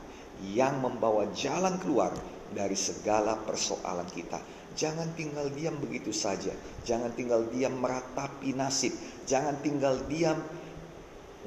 yang membawa jalan keluar dari segala persoalan kita. Jangan tinggal diam begitu saja. Jangan tinggal diam meratapi nasib. Jangan tinggal diam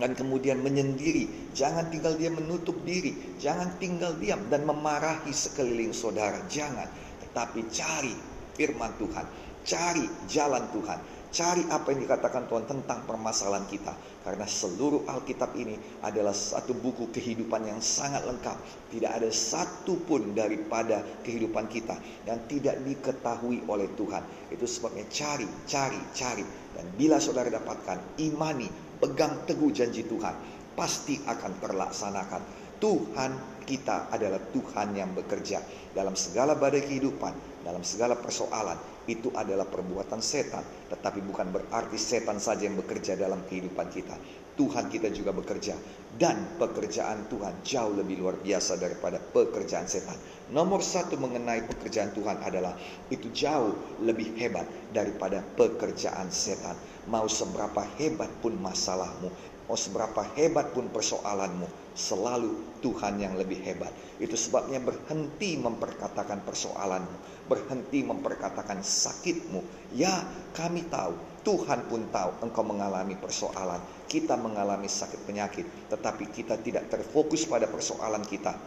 dan kemudian menyendiri. Jangan tinggal diam menutup diri. Jangan tinggal diam dan memarahi sekeliling saudara. Jangan. Tetapi cari firman Tuhan. Cari jalan Tuhan. Cari apa yang dikatakan Tuhan tentang permasalahan kita. Karena seluruh Alkitab ini adalah satu buku kehidupan yang sangat lengkap. Tidak ada satu pun daripada kehidupan kita yang tidak diketahui oleh Tuhan. Itu sebabnya cari, cari, cari. Dan bila saudara dapatkan, imani, pegang teguh janji Tuhan. Pasti akan terlaksanakan. Tuhan kita adalah Tuhan yang bekerja dalam segala badai kehidupan, dalam segala persoalan itu adalah perbuatan setan. Tetapi bukan berarti setan saja yang bekerja dalam kehidupan kita. Tuhan kita juga bekerja. Dan pekerjaan Tuhan jauh lebih luar biasa daripada pekerjaan setan. Nomor satu mengenai pekerjaan Tuhan adalah itu jauh lebih hebat daripada pekerjaan setan. Mau seberapa hebat pun masalahmu, mau seberapa hebat pun persoalanmu, selalu Tuhan yang lebih hebat. Itu sebabnya berhenti memperkatakan persoalanmu, berhenti memperkatakan sakitmu. Ya, kami tahu, Tuhan pun tahu engkau mengalami persoalan, kita mengalami sakit penyakit, tetapi kita tidak terfokus pada persoalan kita,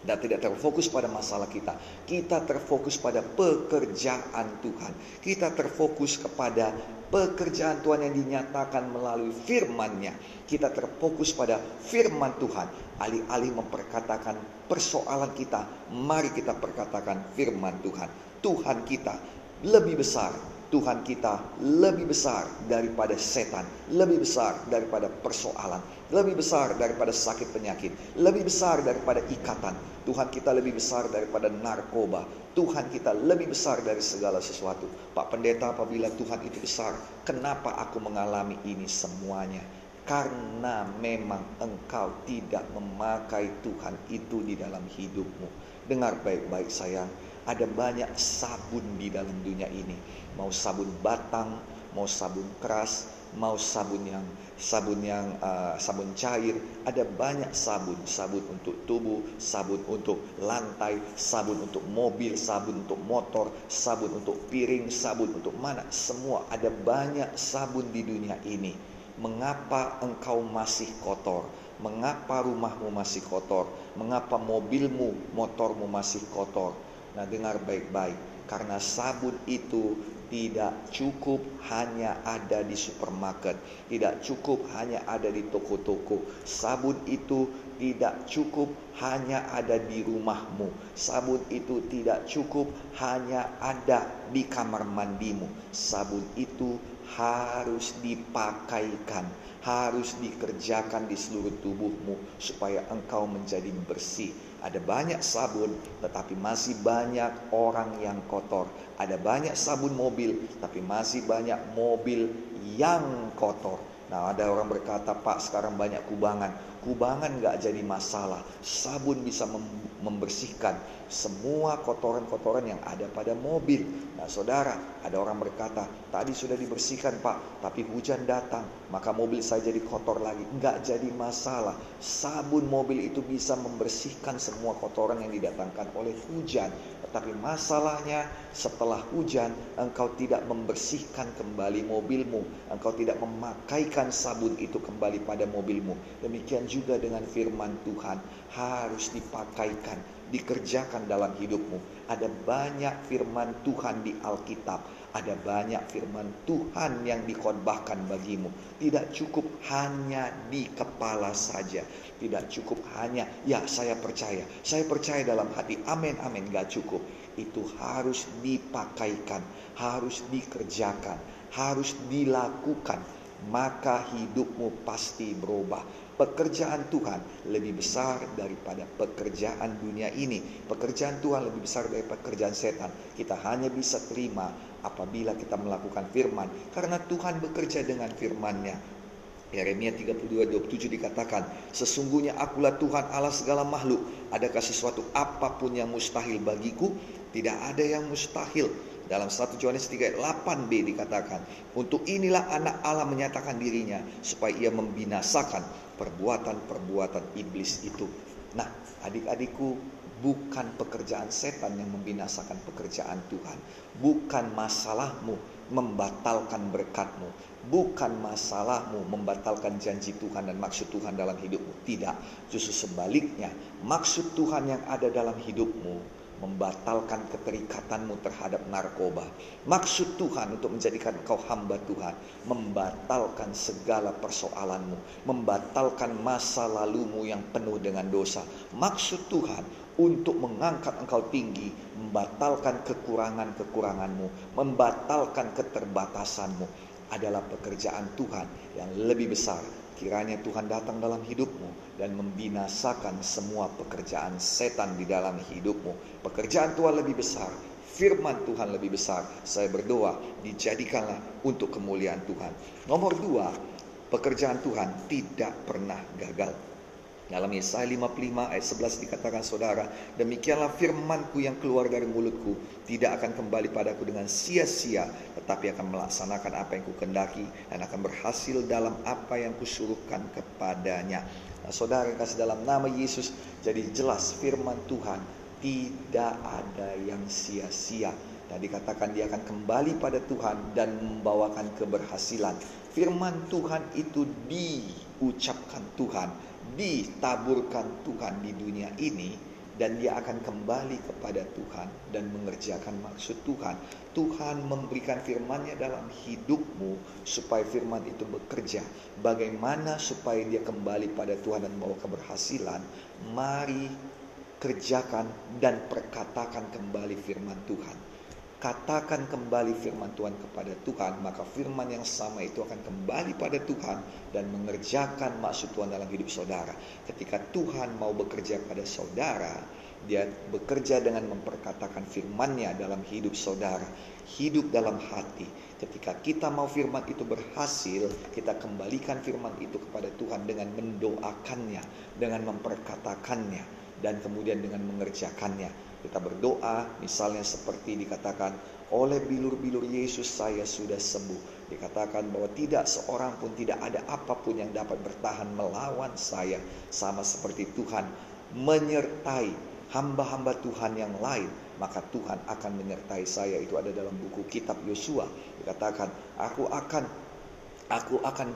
dan tidak terfokus pada masalah kita. Kita terfokus pada pekerjaan Tuhan. Kita terfokus kepada pekerjaan Tuhan yang dinyatakan melalui firman-Nya. Kita terfokus pada firman Tuhan. Alih-alih memperkatakan persoalan kita, mari kita perkatakan firman Tuhan. Tuhan kita lebih besar Tuhan kita lebih besar daripada setan, lebih besar daripada persoalan, lebih besar daripada sakit penyakit, lebih besar daripada ikatan. Tuhan kita lebih besar daripada narkoba. Tuhan kita lebih besar dari segala sesuatu. Pak Pendeta, apabila Tuhan itu besar, kenapa aku mengalami ini semuanya? Karena memang engkau tidak memakai Tuhan itu di dalam hidupmu. Dengar baik-baik sayang, ada banyak sabun di dalam dunia ini mau sabun batang, mau sabun keras, mau sabun yang sabun yang uh, sabun cair, ada banyak sabun, sabun untuk tubuh, sabun untuk lantai, sabun untuk mobil, sabun untuk motor, sabun untuk piring, sabun untuk mana, semua ada banyak sabun di dunia ini. Mengapa engkau masih kotor? Mengapa rumahmu masih kotor? Mengapa mobilmu, motormu masih kotor? Nah, dengar baik-baik, karena sabun itu tidak cukup hanya ada di supermarket, tidak cukup hanya ada di toko-toko. Sabun itu tidak cukup hanya ada di rumahmu. Sabun itu tidak cukup hanya ada di kamar mandimu. Sabun itu harus dipakaikan, harus dikerjakan di seluruh tubuhmu supaya engkau menjadi bersih ada banyak sabun, tetapi masih banyak orang yang kotor. Ada banyak sabun mobil, tapi masih banyak mobil yang kotor. Nah, ada orang berkata, "Pak, sekarang banyak kubangan." Kubangan nggak jadi masalah. Sabun bisa membersihkan semua kotoran-kotoran yang ada pada mobil. Nah, saudara, ada orang berkata, "Tadi sudah dibersihkan, Pak, tapi hujan datang, maka mobil saya jadi kotor lagi." Nggak jadi masalah. Sabun mobil itu bisa membersihkan semua kotoran yang didatangkan oleh hujan. Tetapi masalahnya setelah hujan engkau tidak membersihkan kembali mobilmu, engkau tidak memakaikan sabun itu kembali pada mobilmu. Demikian juga dengan firman Tuhan harus dipakaikan, dikerjakan dalam hidupmu. Ada banyak firman Tuhan di Alkitab ada banyak firman Tuhan yang dikhotbahkan bagimu. Tidak cukup hanya di kepala saja. Tidak cukup hanya, ya saya percaya. Saya percaya dalam hati, amin, amin. Gak cukup. Itu harus dipakaikan, harus dikerjakan, harus dilakukan. Maka hidupmu pasti berubah pekerjaan Tuhan lebih besar daripada pekerjaan dunia ini. Pekerjaan Tuhan lebih besar daripada pekerjaan setan. Kita hanya bisa terima apabila kita melakukan firman. Karena Tuhan bekerja dengan firman-Nya. Yeremia 32:27 dikatakan, Sesungguhnya akulah Tuhan Allah segala makhluk. Adakah sesuatu apa pun yang mustahil bagiku? Tidak ada yang mustahil. Dalam 1 Yohanes 3 ayat 8b dikatakan, Untuk inilah anak Allah menyatakan dirinya, supaya ia membinasakan perbuatan-perbuatan iblis itu. Nah, adik-adikku, bukan pekerjaan setan yang membinasakan pekerjaan Tuhan. Bukan masalahmu membatalkan berkatmu. Bukan masalahmu membatalkan janji Tuhan dan maksud Tuhan dalam hidupmu. Tidak, justru sebaliknya. Maksud Tuhan yang ada dalam hidupmu membatalkan keterikatanmu terhadap narkoba. Maksud Tuhan untuk menjadikan kau hamba Tuhan, membatalkan segala persoalanmu, membatalkan masa lalumu yang penuh dengan dosa. Maksud Tuhan untuk mengangkat engkau tinggi, membatalkan kekurangan-kekuranganmu, membatalkan keterbatasanmu adalah pekerjaan Tuhan yang lebih besar. Kiranya Tuhan datang dalam hidupmu dan membinasakan semua pekerjaan setan di dalam hidupmu. Pekerjaan Tuhan lebih besar, firman Tuhan lebih besar. Saya berdoa, dijadikanlah untuk kemuliaan Tuhan. Nomor dua, pekerjaan Tuhan tidak pernah gagal. Dalam Yesaya 55 ayat 11 dikatakan saudara, demikianlah firmanku yang keluar dari mulutku, tidak akan kembali padaku dengan sia-sia, tetapi akan melaksanakan apa yang kukendaki dan akan berhasil dalam apa yang kusuruhkan kepadanya. Nah, saudara kasih dalam nama Yesus, jadi jelas firman Tuhan tidak ada yang sia-sia. Dan dikatakan dia akan kembali pada Tuhan dan membawakan keberhasilan. Firman Tuhan itu diucapkan Tuhan ditaburkan Tuhan di dunia ini dan dia akan kembali kepada Tuhan dan mengerjakan maksud Tuhan. Tuhan memberikan firman-Nya dalam hidupmu supaya firman itu bekerja. Bagaimana supaya dia kembali pada Tuhan dan membawa keberhasilan? Mari kerjakan dan perkatakan kembali firman Tuhan katakan kembali firman Tuhan kepada Tuhan, maka firman yang sama itu akan kembali pada Tuhan dan mengerjakan maksud Tuhan dalam hidup saudara. Ketika Tuhan mau bekerja pada saudara, dia bekerja dengan memperkatakan firman-Nya dalam hidup saudara, hidup dalam hati. Ketika kita mau firman itu berhasil, kita kembalikan firman itu kepada Tuhan dengan mendoakannya, dengan memperkatakannya, dan kemudian dengan mengerjakannya kita berdoa, misalnya seperti dikatakan, oleh bilur-bilur Yesus saya sudah sembuh. Dikatakan bahwa tidak seorang pun tidak ada apa pun yang dapat bertahan melawan saya. Sama seperti Tuhan menyertai hamba-hamba Tuhan yang lain. Maka Tuhan akan menyertai saya. Itu ada dalam buku kitab Yosua. Dikatakan, aku akan aku akan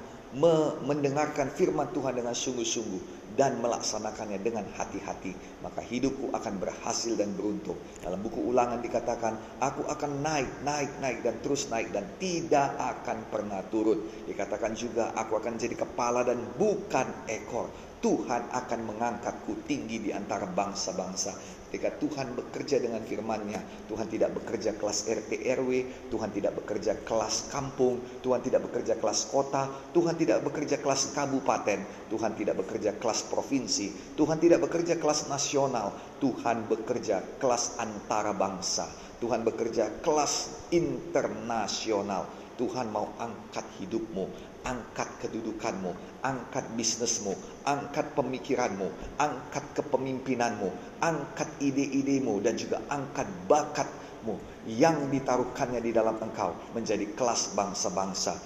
mendengarkan firman Tuhan dengan sungguh-sungguh dan melaksanakannya dengan hati-hati, maka hidupku akan berhasil dan beruntung. Dalam buku ulangan dikatakan, aku akan naik, naik, naik dan terus naik dan tidak akan pernah turun. Dikatakan juga, aku akan jadi kepala dan bukan ekor. Tuhan akan mengangkatku tinggi di antara bangsa-bangsa. Ketika Tuhan bekerja dengan firman-Nya, Tuhan tidak bekerja kelas RT RW, Tuhan tidak bekerja kelas kampung, Tuhan tidak bekerja kelas kota, Tuhan tidak bekerja kelas kabupaten, Tuhan tidak bekerja kelas provinsi, Tuhan tidak bekerja kelas nasional, Tuhan bekerja kelas antara bangsa, Tuhan bekerja kelas internasional. Tuhan mau angkat hidupmu, angkat kedudukanmu, angkat bisnismu, angkat pemikiranmu, angkat kepemimpinanmu, angkat ide-idemu dan juga angkat bakatmu yang ditaruhkannya di dalam engkau menjadi kelas bangsa-bangsa.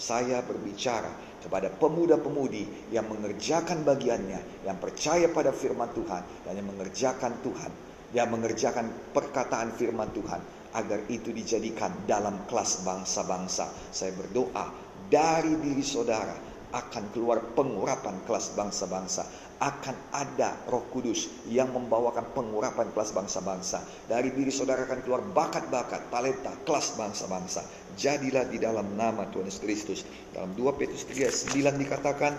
Saya berbicara kepada pemuda-pemudi yang mengerjakan bagiannya, yang percaya pada firman Tuhan dan yang mengerjakan Tuhan, yang mengerjakan perkataan firman Tuhan agar itu dijadikan dalam kelas bangsa-bangsa. Saya berdoa dari diri saudara akan keluar pengurapan kelas bangsa-bangsa. Akan ada roh kudus yang membawakan pengurapan kelas bangsa-bangsa. Dari diri saudara akan keluar bakat-bakat, talenta, kelas bangsa-bangsa. Jadilah di dalam nama Tuhan Yesus Kristus. Dalam 2 Petrus 3 9 dikatakan,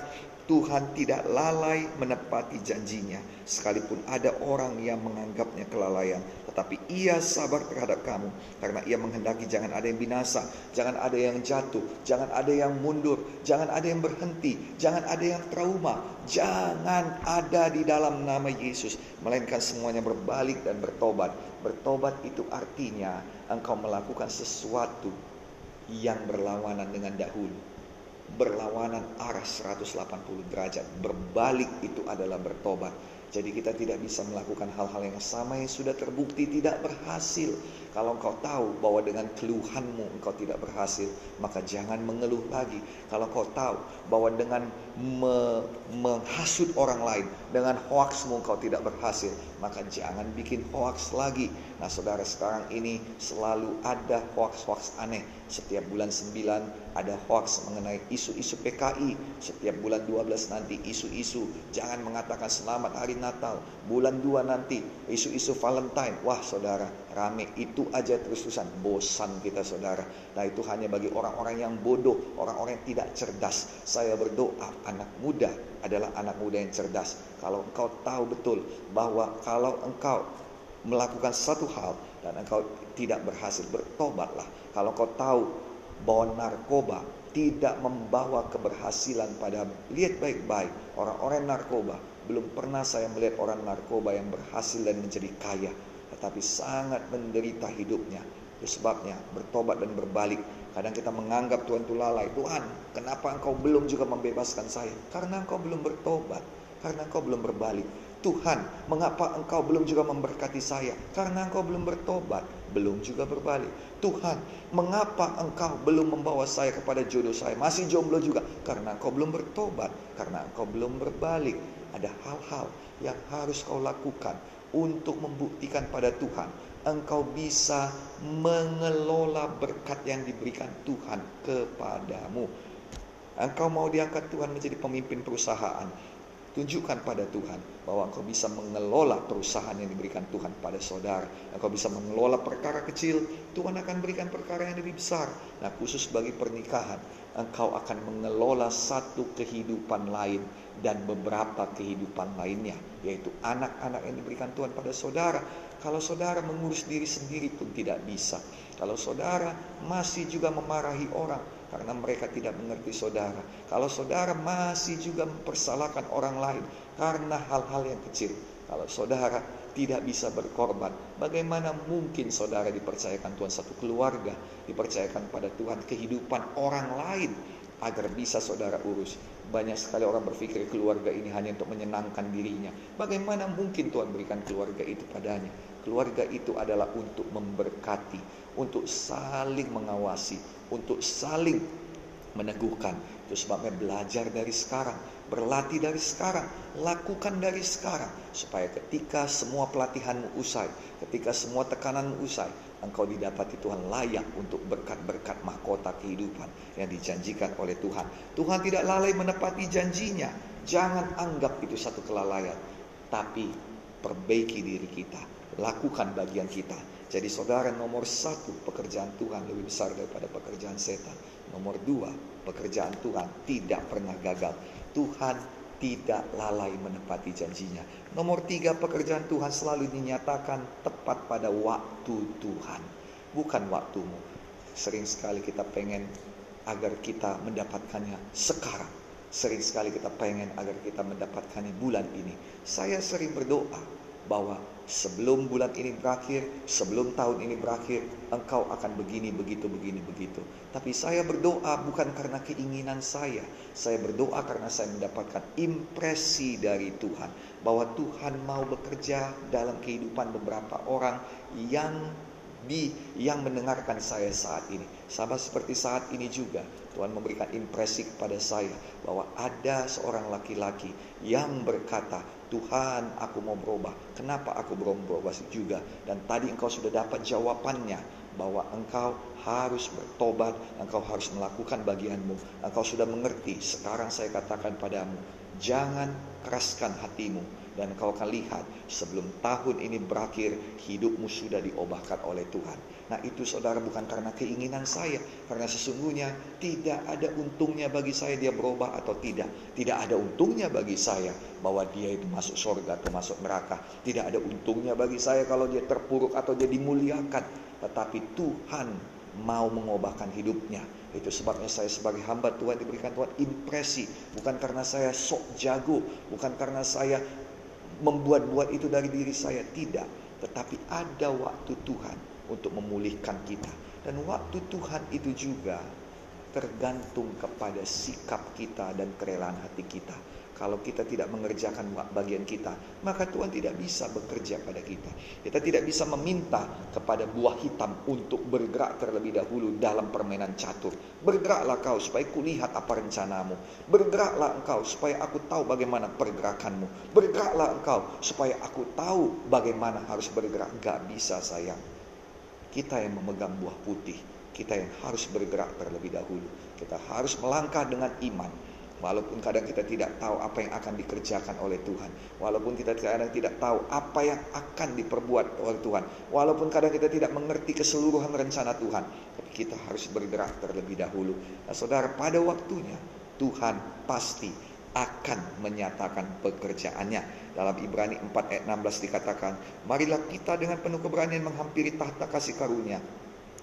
Tuhan tidak lalai menepati janjinya, sekalipun ada orang yang menganggapnya kelalaian, tetapi ia sabar terhadap kamu, karena ia menghendaki jangan ada yang binasa, jangan ada yang jatuh, jangan ada yang mundur, jangan ada yang berhenti, jangan ada yang trauma, jangan ada di dalam nama Yesus, melainkan semuanya berbalik dan bertobat. Bertobat itu artinya engkau melakukan sesuatu yang berlawanan dengan dahulu berlawanan arah 180 derajat. Berbalik itu adalah bertobat. Jadi kita tidak bisa melakukan hal-hal yang sama yang sudah terbukti tidak berhasil. Kalau engkau tahu bahwa dengan keluhanmu engkau tidak berhasil, maka jangan mengeluh lagi. Kalau engkau tahu bahwa dengan me menghasut orang lain, dengan hoaxmu engkau tidak berhasil, maka jangan bikin hoax lagi. Nah saudara sekarang ini selalu ada hoax-hoax aneh setiap bulan 9 ada hoax mengenai isu-isu PKI. Setiap bulan 12 nanti isu-isu. Jangan mengatakan selamat hari Natal. Bulan 2 nanti isu-isu Valentine. Wah saudara, rame itu aja terus-terusan. Bosan kita saudara. Nah itu hanya bagi orang-orang yang bodoh. Orang-orang yang tidak cerdas. Saya berdoa anak muda adalah anak muda yang cerdas. Kalau engkau tahu betul bahwa kalau engkau melakukan satu hal dan engkau tidak berhasil, bertobatlah. Kalau engkau tahu bahwa narkoba tidak membawa keberhasilan pada lihat baik-baik orang-orang narkoba belum pernah saya melihat orang narkoba yang berhasil dan menjadi kaya tetapi sangat menderita hidupnya itu sebabnya bertobat dan berbalik kadang kita menganggap Tuhan itu lalai Tuhan kenapa engkau belum juga membebaskan saya karena engkau belum bertobat Karena engkau belum berbalik. Tuhan, mengapa engkau belum juga memberkati saya? Karena engkau belum bertobat, belum juga berbalik. Tuhan, mengapa engkau belum membawa saya kepada jodoh saya? Masih jomblo juga, karena engkau belum bertobat, karena engkau belum berbalik. Ada hal-hal yang harus kau lakukan untuk membuktikan pada Tuhan engkau bisa mengelola berkat yang diberikan Tuhan kepadamu. Engkau mau diangkat Tuhan menjadi pemimpin perusahaan. Tunjukkan pada Tuhan bahwa engkau bisa mengelola perusahaan yang diberikan Tuhan pada saudara. Engkau bisa mengelola perkara kecil, Tuhan akan berikan perkara yang lebih besar. Nah khusus bagi pernikahan, engkau akan mengelola satu kehidupan lain dan beberapa kehidupan lainnya. Yaitu anak-anak yang diberikan Tuhan pada saudara kalau saudara mengurus diri sendiri pun tidak bisa. Kalau saudara masih juga memarahi orang karena mereka tidak mengerti saudara. Kalau saudara masih juga mempersalahkan orang lain karena hal-hal yang kecil. Kalau saudara tidak bisa berkorban, bagaimana mungkin saudara dipercayakan Tuhan satu keluarga, dipercayakan pada Tuhan kehidupan orang lain agar bisa saudara urus. Banyak sekali orang berpikir keluarga ini hanya untuk menyenangkan dirinya. Bagaimana mungkin Tuhan berikan keluarga itu padanya? Keluarga itu adalah untuk memberkati, untuk saling mengawasi, untuk saling meneguhkan. Itu sebabnya belajar dari sekarang, berlatih dari sekarang, lakukan dari sekarang supaya ketika semua pelatihanmu usai, ketika semua tekananmu usai, engkau didapati Tuhan layak untuk berkat-berkat mahkota kehidupan yang dijanjikan oleh Tuhan. Tuhan tidak lalai menepati janjinya. Jangan anggap itu satu kelalaian, tapi perbaiki diri kita lakukan bagian kita. Jadi saudara nomor satu pekerjaan Tuhan lebih besar daripada pekerjaan setan. Nomor dua pekerjaan Tuhan tidak pernah gagal. Tuhan tidak lalai menepati janjinya. Nomor tiga pekerjaan Tuhan selalu dinyatakan tepat pada waktu Tuhan. Bukan waktumu. Sering sekali kita pengen agar kita mendapatkannya sekarang. Sering sekali kita pengen agar kita mendapatkannya bulan ini. Saya sering berdoa bahwa sebelum bulan ini berakhir, sebelum tahun ini berakhir, engkau akan begini, begitu, begini, begitu. Tapi saya berdoa bukan karena keinginan saya. Saya berdoa karena saya mendapatkan impresi dari Tuhan. Bahwa Tuhan mau bekerja dalam kehidupan beberapa orang yang di yang mendengarkan saya saat ini. Sama seperti saat ini juga Tuhan memberikan impresi kepada saya bahwa ada seorang laki-laki yang berkata, Tuhan aku mau berubah. Kenapa aku belum berubah juga? Dan tadi engkau sudah dapat jawabannya bahwa engkau harus bertobat, engkau harus melakukan bagianmu. Engkau sudah mengerti. Sekarang saya katakan padamu, jangan keraskan hatimu dan kau akan lihat sebelum tahun ini berakhir hidupmu sudah diobahkan oleh Tuhan. Nah itu saudara bukan karena keinginan saya. Karena sesungguhnya tidak ada untungnya bagi saya dia berubah atau tidak. Tidak ada untungnya bagi saya bahwa dia itu masuk surga atau masuk neraka. Tidak ada untungnya bagi saya kalau dia terpuruk atau dia dimuliakan. Tetapi Tuhan mau mengubahkan hidupnya. Itu sebabnya saya sebagai hamba Tuhan diberikan Tuhan impresi. Bukan karena saya sok jago. Bukan karena saya membuat-buat itu dari diri saya tidak, tetapi ada waktu Tuhan untuk memulihkan kita. Dan waktu Tuhan itu juga tergantung kepada sikap kita dan kerelaan hati kita. Kalau kita tidak mengerjakan bagian kita, maka Tuhan tidak bisa bekerja pada kita. Kita tidak bisa meminta kepada buah hitam untuk bergerak terlebih dahulu dalam permainan catur. Bergeraklah kau supaya kulihat apa rencanamu. Bergeraklah engkau supaya aku tahu bagaimana pergerakanmu. Bergeraklah engkau supaya aku tahu bagaimana harus bergerak. Gak bisa sayang. Kita yang memegang buah putih, kita yang harus bergerak terlebih dahulu. Kita harus melangkah dengan iman Walaupun kadang kita tidak tahu apa yang akan dikerjakan oleh Tuhan. Walaupun kita kadang tidak tahu apa yang akan diperbuat oleh Tuhan. Walaupun kadang kita tidak mengerti keseluruhan rencana Tuhan. Tapi kita harus bergerak terlebih dahulu. Nah saudara pada waktunya Tuhan pasti akan menyatakan pekerjaannya. Dalam Ibrani 4 ayat 16 dikatakan, Marilah kita dengan penuh keberanian menghampiri tahta kasih karunia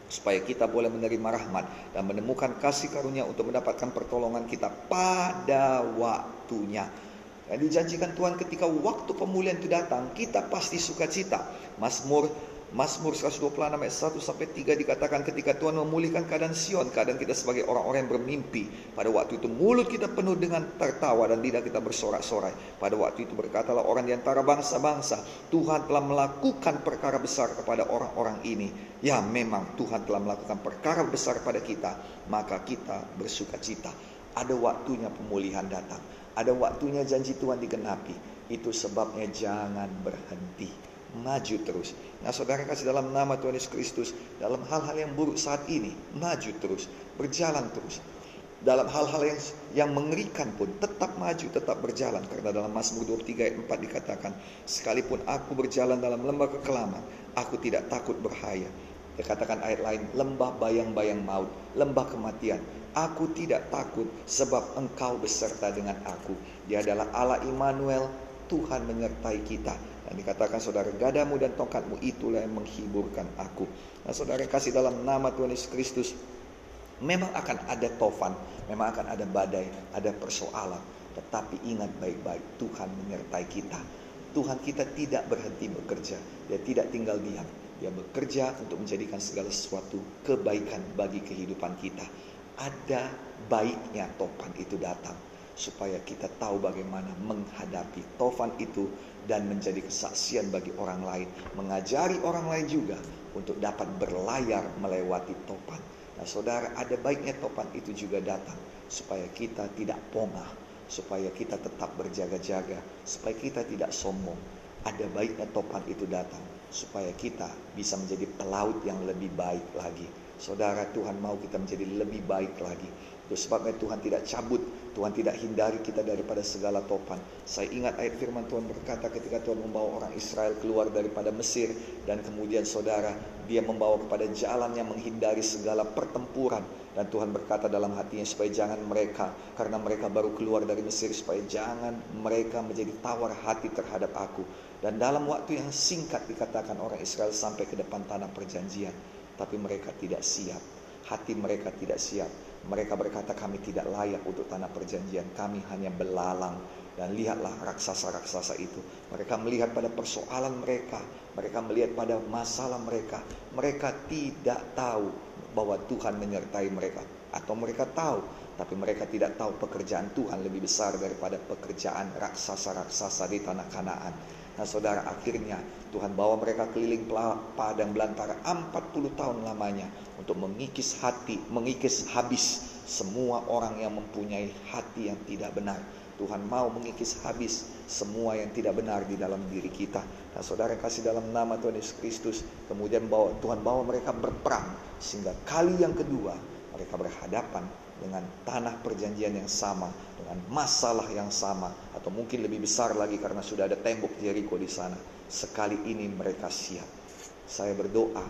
supaya kita boleh menerima rahmat dan menemukan kasih karunia untuk mendapatkan pertolongan kita pada waktunya. Yang dijanjikan Tuhan ketika waktu pemulihan itu datang, kita pasti sukacita. Mazmur Mazmur 126 ayat 1 sampai 3 dikatakan ketika Tuhan memulihkan keadaan Sion, keadaan kita sebagai orang-orang yang bermimpi. Pada waktu itu mulut kita penuh dengan tertawa dan lidah kita bersorak-sorai. Pada waktu itu berkatalah orang di antara bangsa-bangsa, Tuhan telah melakukan perkara besar kepada orang-orang ini. Ya memang Tuhan telah melakukan perkara besar pada kita, maka kita bersuka cita. Ada waktunya pemulihan datang, ada waktunya janji Tuhan digenapi. Itu sebabnya jangan berhenti maju terus. Nah saudara kasih dalam nama Tuhan Yesus Kristus, dalam hal-hal yang buruk saat ini, maju terus, berjalan terus. Dalam hal-hal yang yang mengerikan pun tetap maju, tetap berjalan. Karena dalam Mazmur 23 ayat 4 dikatakan, sekalipun aku berjalan dalam lembah kekelaman, aku tidak takut berhaya. Dikatakan ayat lain, lembah bayang-bayang maut, lembah kematian. Aku tidak takut sebab engkau beserta dengan aku. Dia adalah Allah Immanuel, Tuhan menyertai kita. Dan dikatakan saudara gadamu dan tongkatmu itulah yang menghiburkan aku. Nah saudara kasih dalam nama Tuhan Yesus Kristus. Memang akan ada tofan, memang akan ada badai, ada persoalan. Tetapi ingat baik-baik Tuhan menyertai kita. Tuhan kita tidak berhenti bekerja. Dia tidak tinggal diam. Dia bekerja untuk menjadikan segala sesuatu kebaikan bagi kehidupan kita. Ada baiknya topan itu datang supaya kita tahu bagaimana menghadapi tofan itu dan menjadi kesaksian bagi orang lain, mengajari orang lain juga untuk dapat berlayar melewati topan. Nah, saudara, ada baiknya topan itu juga datang supaya kita tidak pongah, supaya kita tetap berjaga-jaga, supaya kita tidak sombong. Ada baiknya topan itu datang supaya kita bisa menjadi pelaut yang lebih baik lagi. Saudara, Tuhan mau kita menjadi lebih baik lagi. Itu sebabnya Tuhan tidak cabut Tuhan tidak hindari kita daripada segala topan. Saya ingat ayat firman Tuhan berkata ketika Tuhan membawa orang Israel keluar daripada Mesir dan kemudian saudara dia membawa kepada jalan yang menghindari segala pertempuran. Dan Tuhan berkata dalam hatinya supaya jangan mereka karena mereka baru keluar dari Mesir supaya jangan mereka menjadi tawar hati terhadap aku. Dan dalam waktu yang singkat dikatakan orang Israel sampai ke depan tanah perjanjian. Tapi mereka tidak siap. Hati mereka tidak siap mereka berkata kami tidak layak untuk tanah perjanjian, kami hanya belalang. Dan lihatlah raksasa-raksasa itu. Mereka melihat pada persoalan mereka. Mereka melihat pada masalah mereka. Mereka tidak tahu bahwa Tuhan menyertai mereka. Atau mereka tahu, tapi mereka tidak tahu pekerjaan Tuhan lebih besar daripada pekerjaan raksasa-raksasa di tanah Kanaan. Nah saudara akhirnya Tuhan bawa mereka keliling padang belantara 40 tahun lamanya untuk mengikis hati, mengikis habis semua orang yang mempunyai hati yang tidak benar. Tuhan mau mengikis habis semua yang tidak benar di dalam diri kita. Nah, saudara kasih dalam nama Tuhan Yesus Kristus, kemudian bawa Tuhan bawa mereka berperang sehingga kali yang kedua mereka berhadapan dengan tanah perjanjian yang sama, dengan masalah yang sama, atau mungkin lebih besar lagi karena sudah ada tembok Jericho di sana. Sekali ini mereka siap. Saya berdoa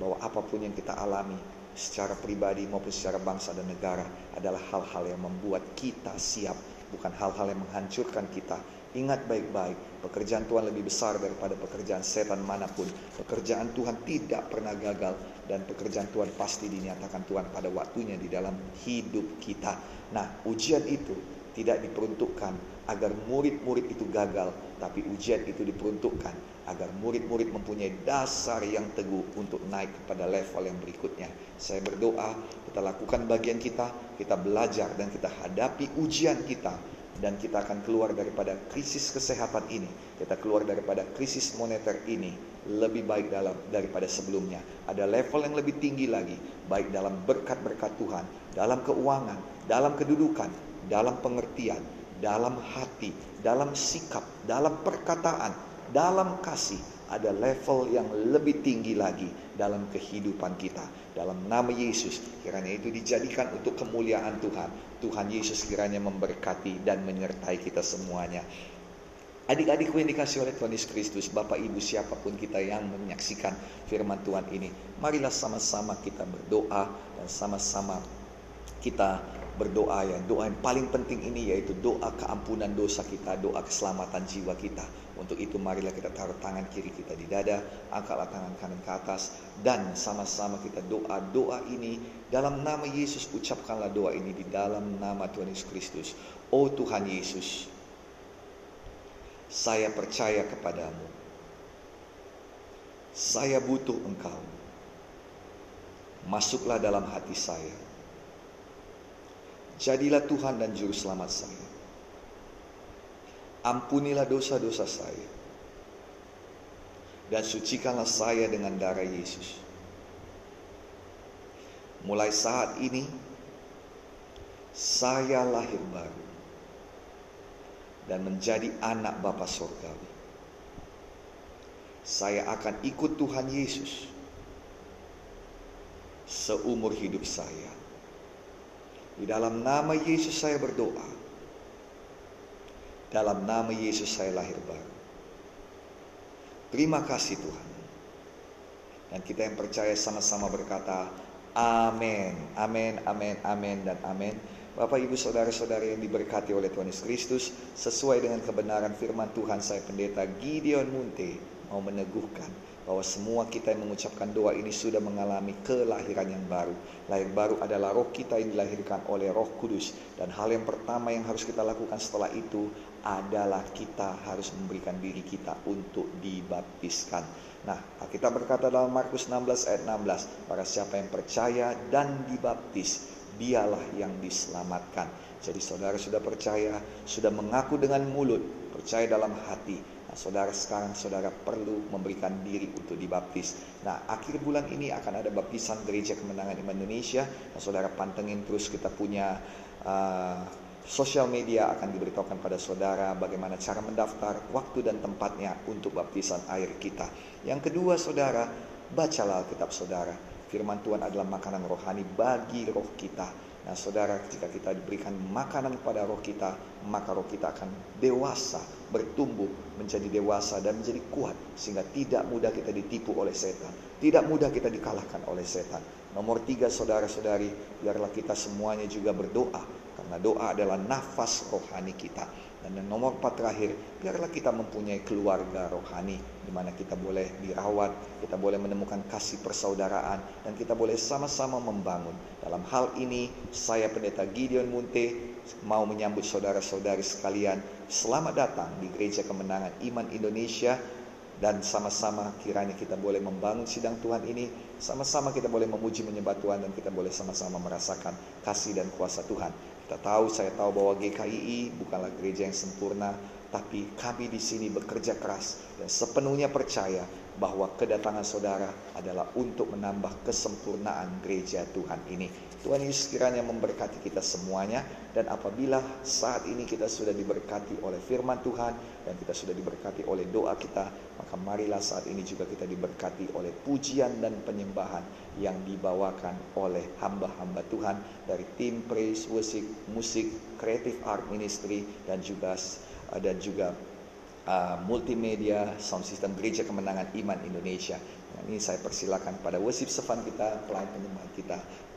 bahwa apa pun yang kita alami secara pribadi maupun secara bangsa dan negara adalah hal-hal yang membuat kita siap, bukan hal-hal yang menghancurkan kita. Ingat baik-baik, pekerjaan Tuhan lebih besar daripada pekerjaan setan mana pun. Pekerjaan Tuhan tidak pernah gagal dan pekerjaan Tuhan pasti dinyatakan Tuhan pada waktunya di dalam hidup kita. Nah, ujian itu tidak diperuntukkan agar murid-murid itu gagal, tapi ujian itu diperuntukkan agar murid-murid mempunyai dasar yang teguh untuk naik kepada level yang berikutnya. Saya berdoa, kita lakukan bagian kita, kita belajar dan kita hadapi ujian kita dan kita akan keluar daripada krisis kesehatan ini. Kita keluar daripada krisis moneter ini lebih baik dalam daripada sebelumnya. Ada level yang lebih tinggi lagi, baik dalam berkat-berkat Tuhan, dalam keuangan, dalam kedudukan, dalam pengertian, dalam hati, dalam sikap, dalam perkataan, dalam kasih ada level yang lebih tinggi lagi dalam kehidupan kita. Dalam nama Yesus, kiranya itu dijadikan untuk kemuliaan Tuhan. Tuhan Yesus kiranya memberkati dan menyertai kita semuanya. Adik-adikku yang dikasih oleh Tuhan Yesus Kristus, Bapak Ibu siapa pun kita yang menyaksikan firman Tuhan ini, marilah sama-sama kita berdoa dan sama-sama kita berdoa ya. Doa yang paling penting ini yaitu doa keampunan dosa kita, doa keselamatan jiwa kita. Untuk itu marilah kita taruh tangan kiri kita di dada, angkatlah tangan kanan ke atas dan sama-sama kita doa doa ini dalam nama Yesus ucapkanlah doa ini di dalam nama Tuhan Yesus Kristus. Oh Tuhan Yesus, saya percaya kepadamu. Saya butuh engkau. Masuklah dalam hati saya. Jadilah Tuhan dan Juru Selamat saya. Ampunilah dosa-dosa saya. Dan sucikanlah saya dengan darah Yesus. Mulai saat ini, saya lahir baru dan menjadi anak Bapa Sorgawi. Saya akan ikut Tuhan Yesus seumur hidup saya. Di dalam nama Yesus saya berdoa. Dalam nama Yesus saya lahir baru. Terima kasih Tuhan. Dan kita yang percaya sama-sama berkata, Amin, amin, amin, amin, dan amin. Bapak, Ibu, Saudara-saudara yang diberkati oleh Tuhan Yesus Kristus, sesuai dengan kebenaran firman Tuhan, saya pendeta Gideon Munte mau meneguhkan bahwa semua kita yang mengucapkan doa ini sudah mengalami kelahiran yang baru. Lahir baru adalah roh kita yang dilahirkan oleh roh kudus. Dan hal yang pertama yang harus kita lakukan setelah itu adalah kita harus memberikan diri kita untuk dibaptiskan. Nah, kita berkata dalam Markus 16 ayat 16, para siapa yang percaya dan dibaptis, dialah yang diselamatkan. Jadi saudara sudah percaya, sudah mengaku dengan mulut, percaya dalam hati. Nah, saudara sekarang saudara perlu memberikan diri untuk dibaptis. Nah, akhir bulan ini akan ada baptisan Gereja Kemenangan Indonesia. Nah, saudara pantengin terus kita punya uh, Sosial media akan diberitahukan pada saudara bagaimana cara mendaftar, waktu dan tempatnya untuk baptisan air kita. Yang kedua saudara, bacalah Alkitab saudara. Firman Tuhan adalah makanan rohani bagi roh kita. Nah saudara jika kita diberikan makanan pada roh kita Maka roh kita akan dewasa Bertumbuh menjadi dewasa dan menjadi kuat Sehingga tidak mudah kita ditipu oleh setan Tidak mudah kita dikalahkan oleh setan Nomor tiga saudara-saudari Biarlah kita semuanya juga berdoa karena doa adalah nafas rohani kita. Dan yang nomor empat terakhir, biarlah kita mempunyai keluarga rohani di mana kita boleh dirawat, kita boleh menemukan kasih persaudaraan, dan kita boleh sama-sama membangun. Dalam hal ini, saya pendeta Gideon Munte mau menyambut saudara-saudari sekalian. Selamat datang di Gereja Kemenangan Iman Indonesia dan sama-sama kiranya kita boleh membangun sidang Tuhan ini, sama-sama kita boleh memuji menyembah Tuhan dan kita boleh sama-sama merasakan kasih dan kuasa Tuhan. Kita tahu, saya tahu bahwa GKII bukanlah gereja yang sempurna, tapi kami di sini bekerja keras dan sepenuhnya percaya bahwa kedatangan saudara adalah untuk menambah kesempurnaan gereja Tuhan ini. Tuhan Yesus kiranya memberkati kita semuanya dan apabila saat ini kita sudah diberkati oleh firman Tuhan dan kita sudah diberkati oleh doa kita, maka marilah saat ini juga kita diberkati oleh pujian dan penyembahan yang dibawakan oleh hamba-hamba Tuhan dari tim praise worship, musik, creative art ministry dan juga dan juga uh, multimedia sound system Gereja Kemenangan Iman Indonesia. Nah, ini saya persilakan pada worship sevan kita, pelayan penyembahan kita.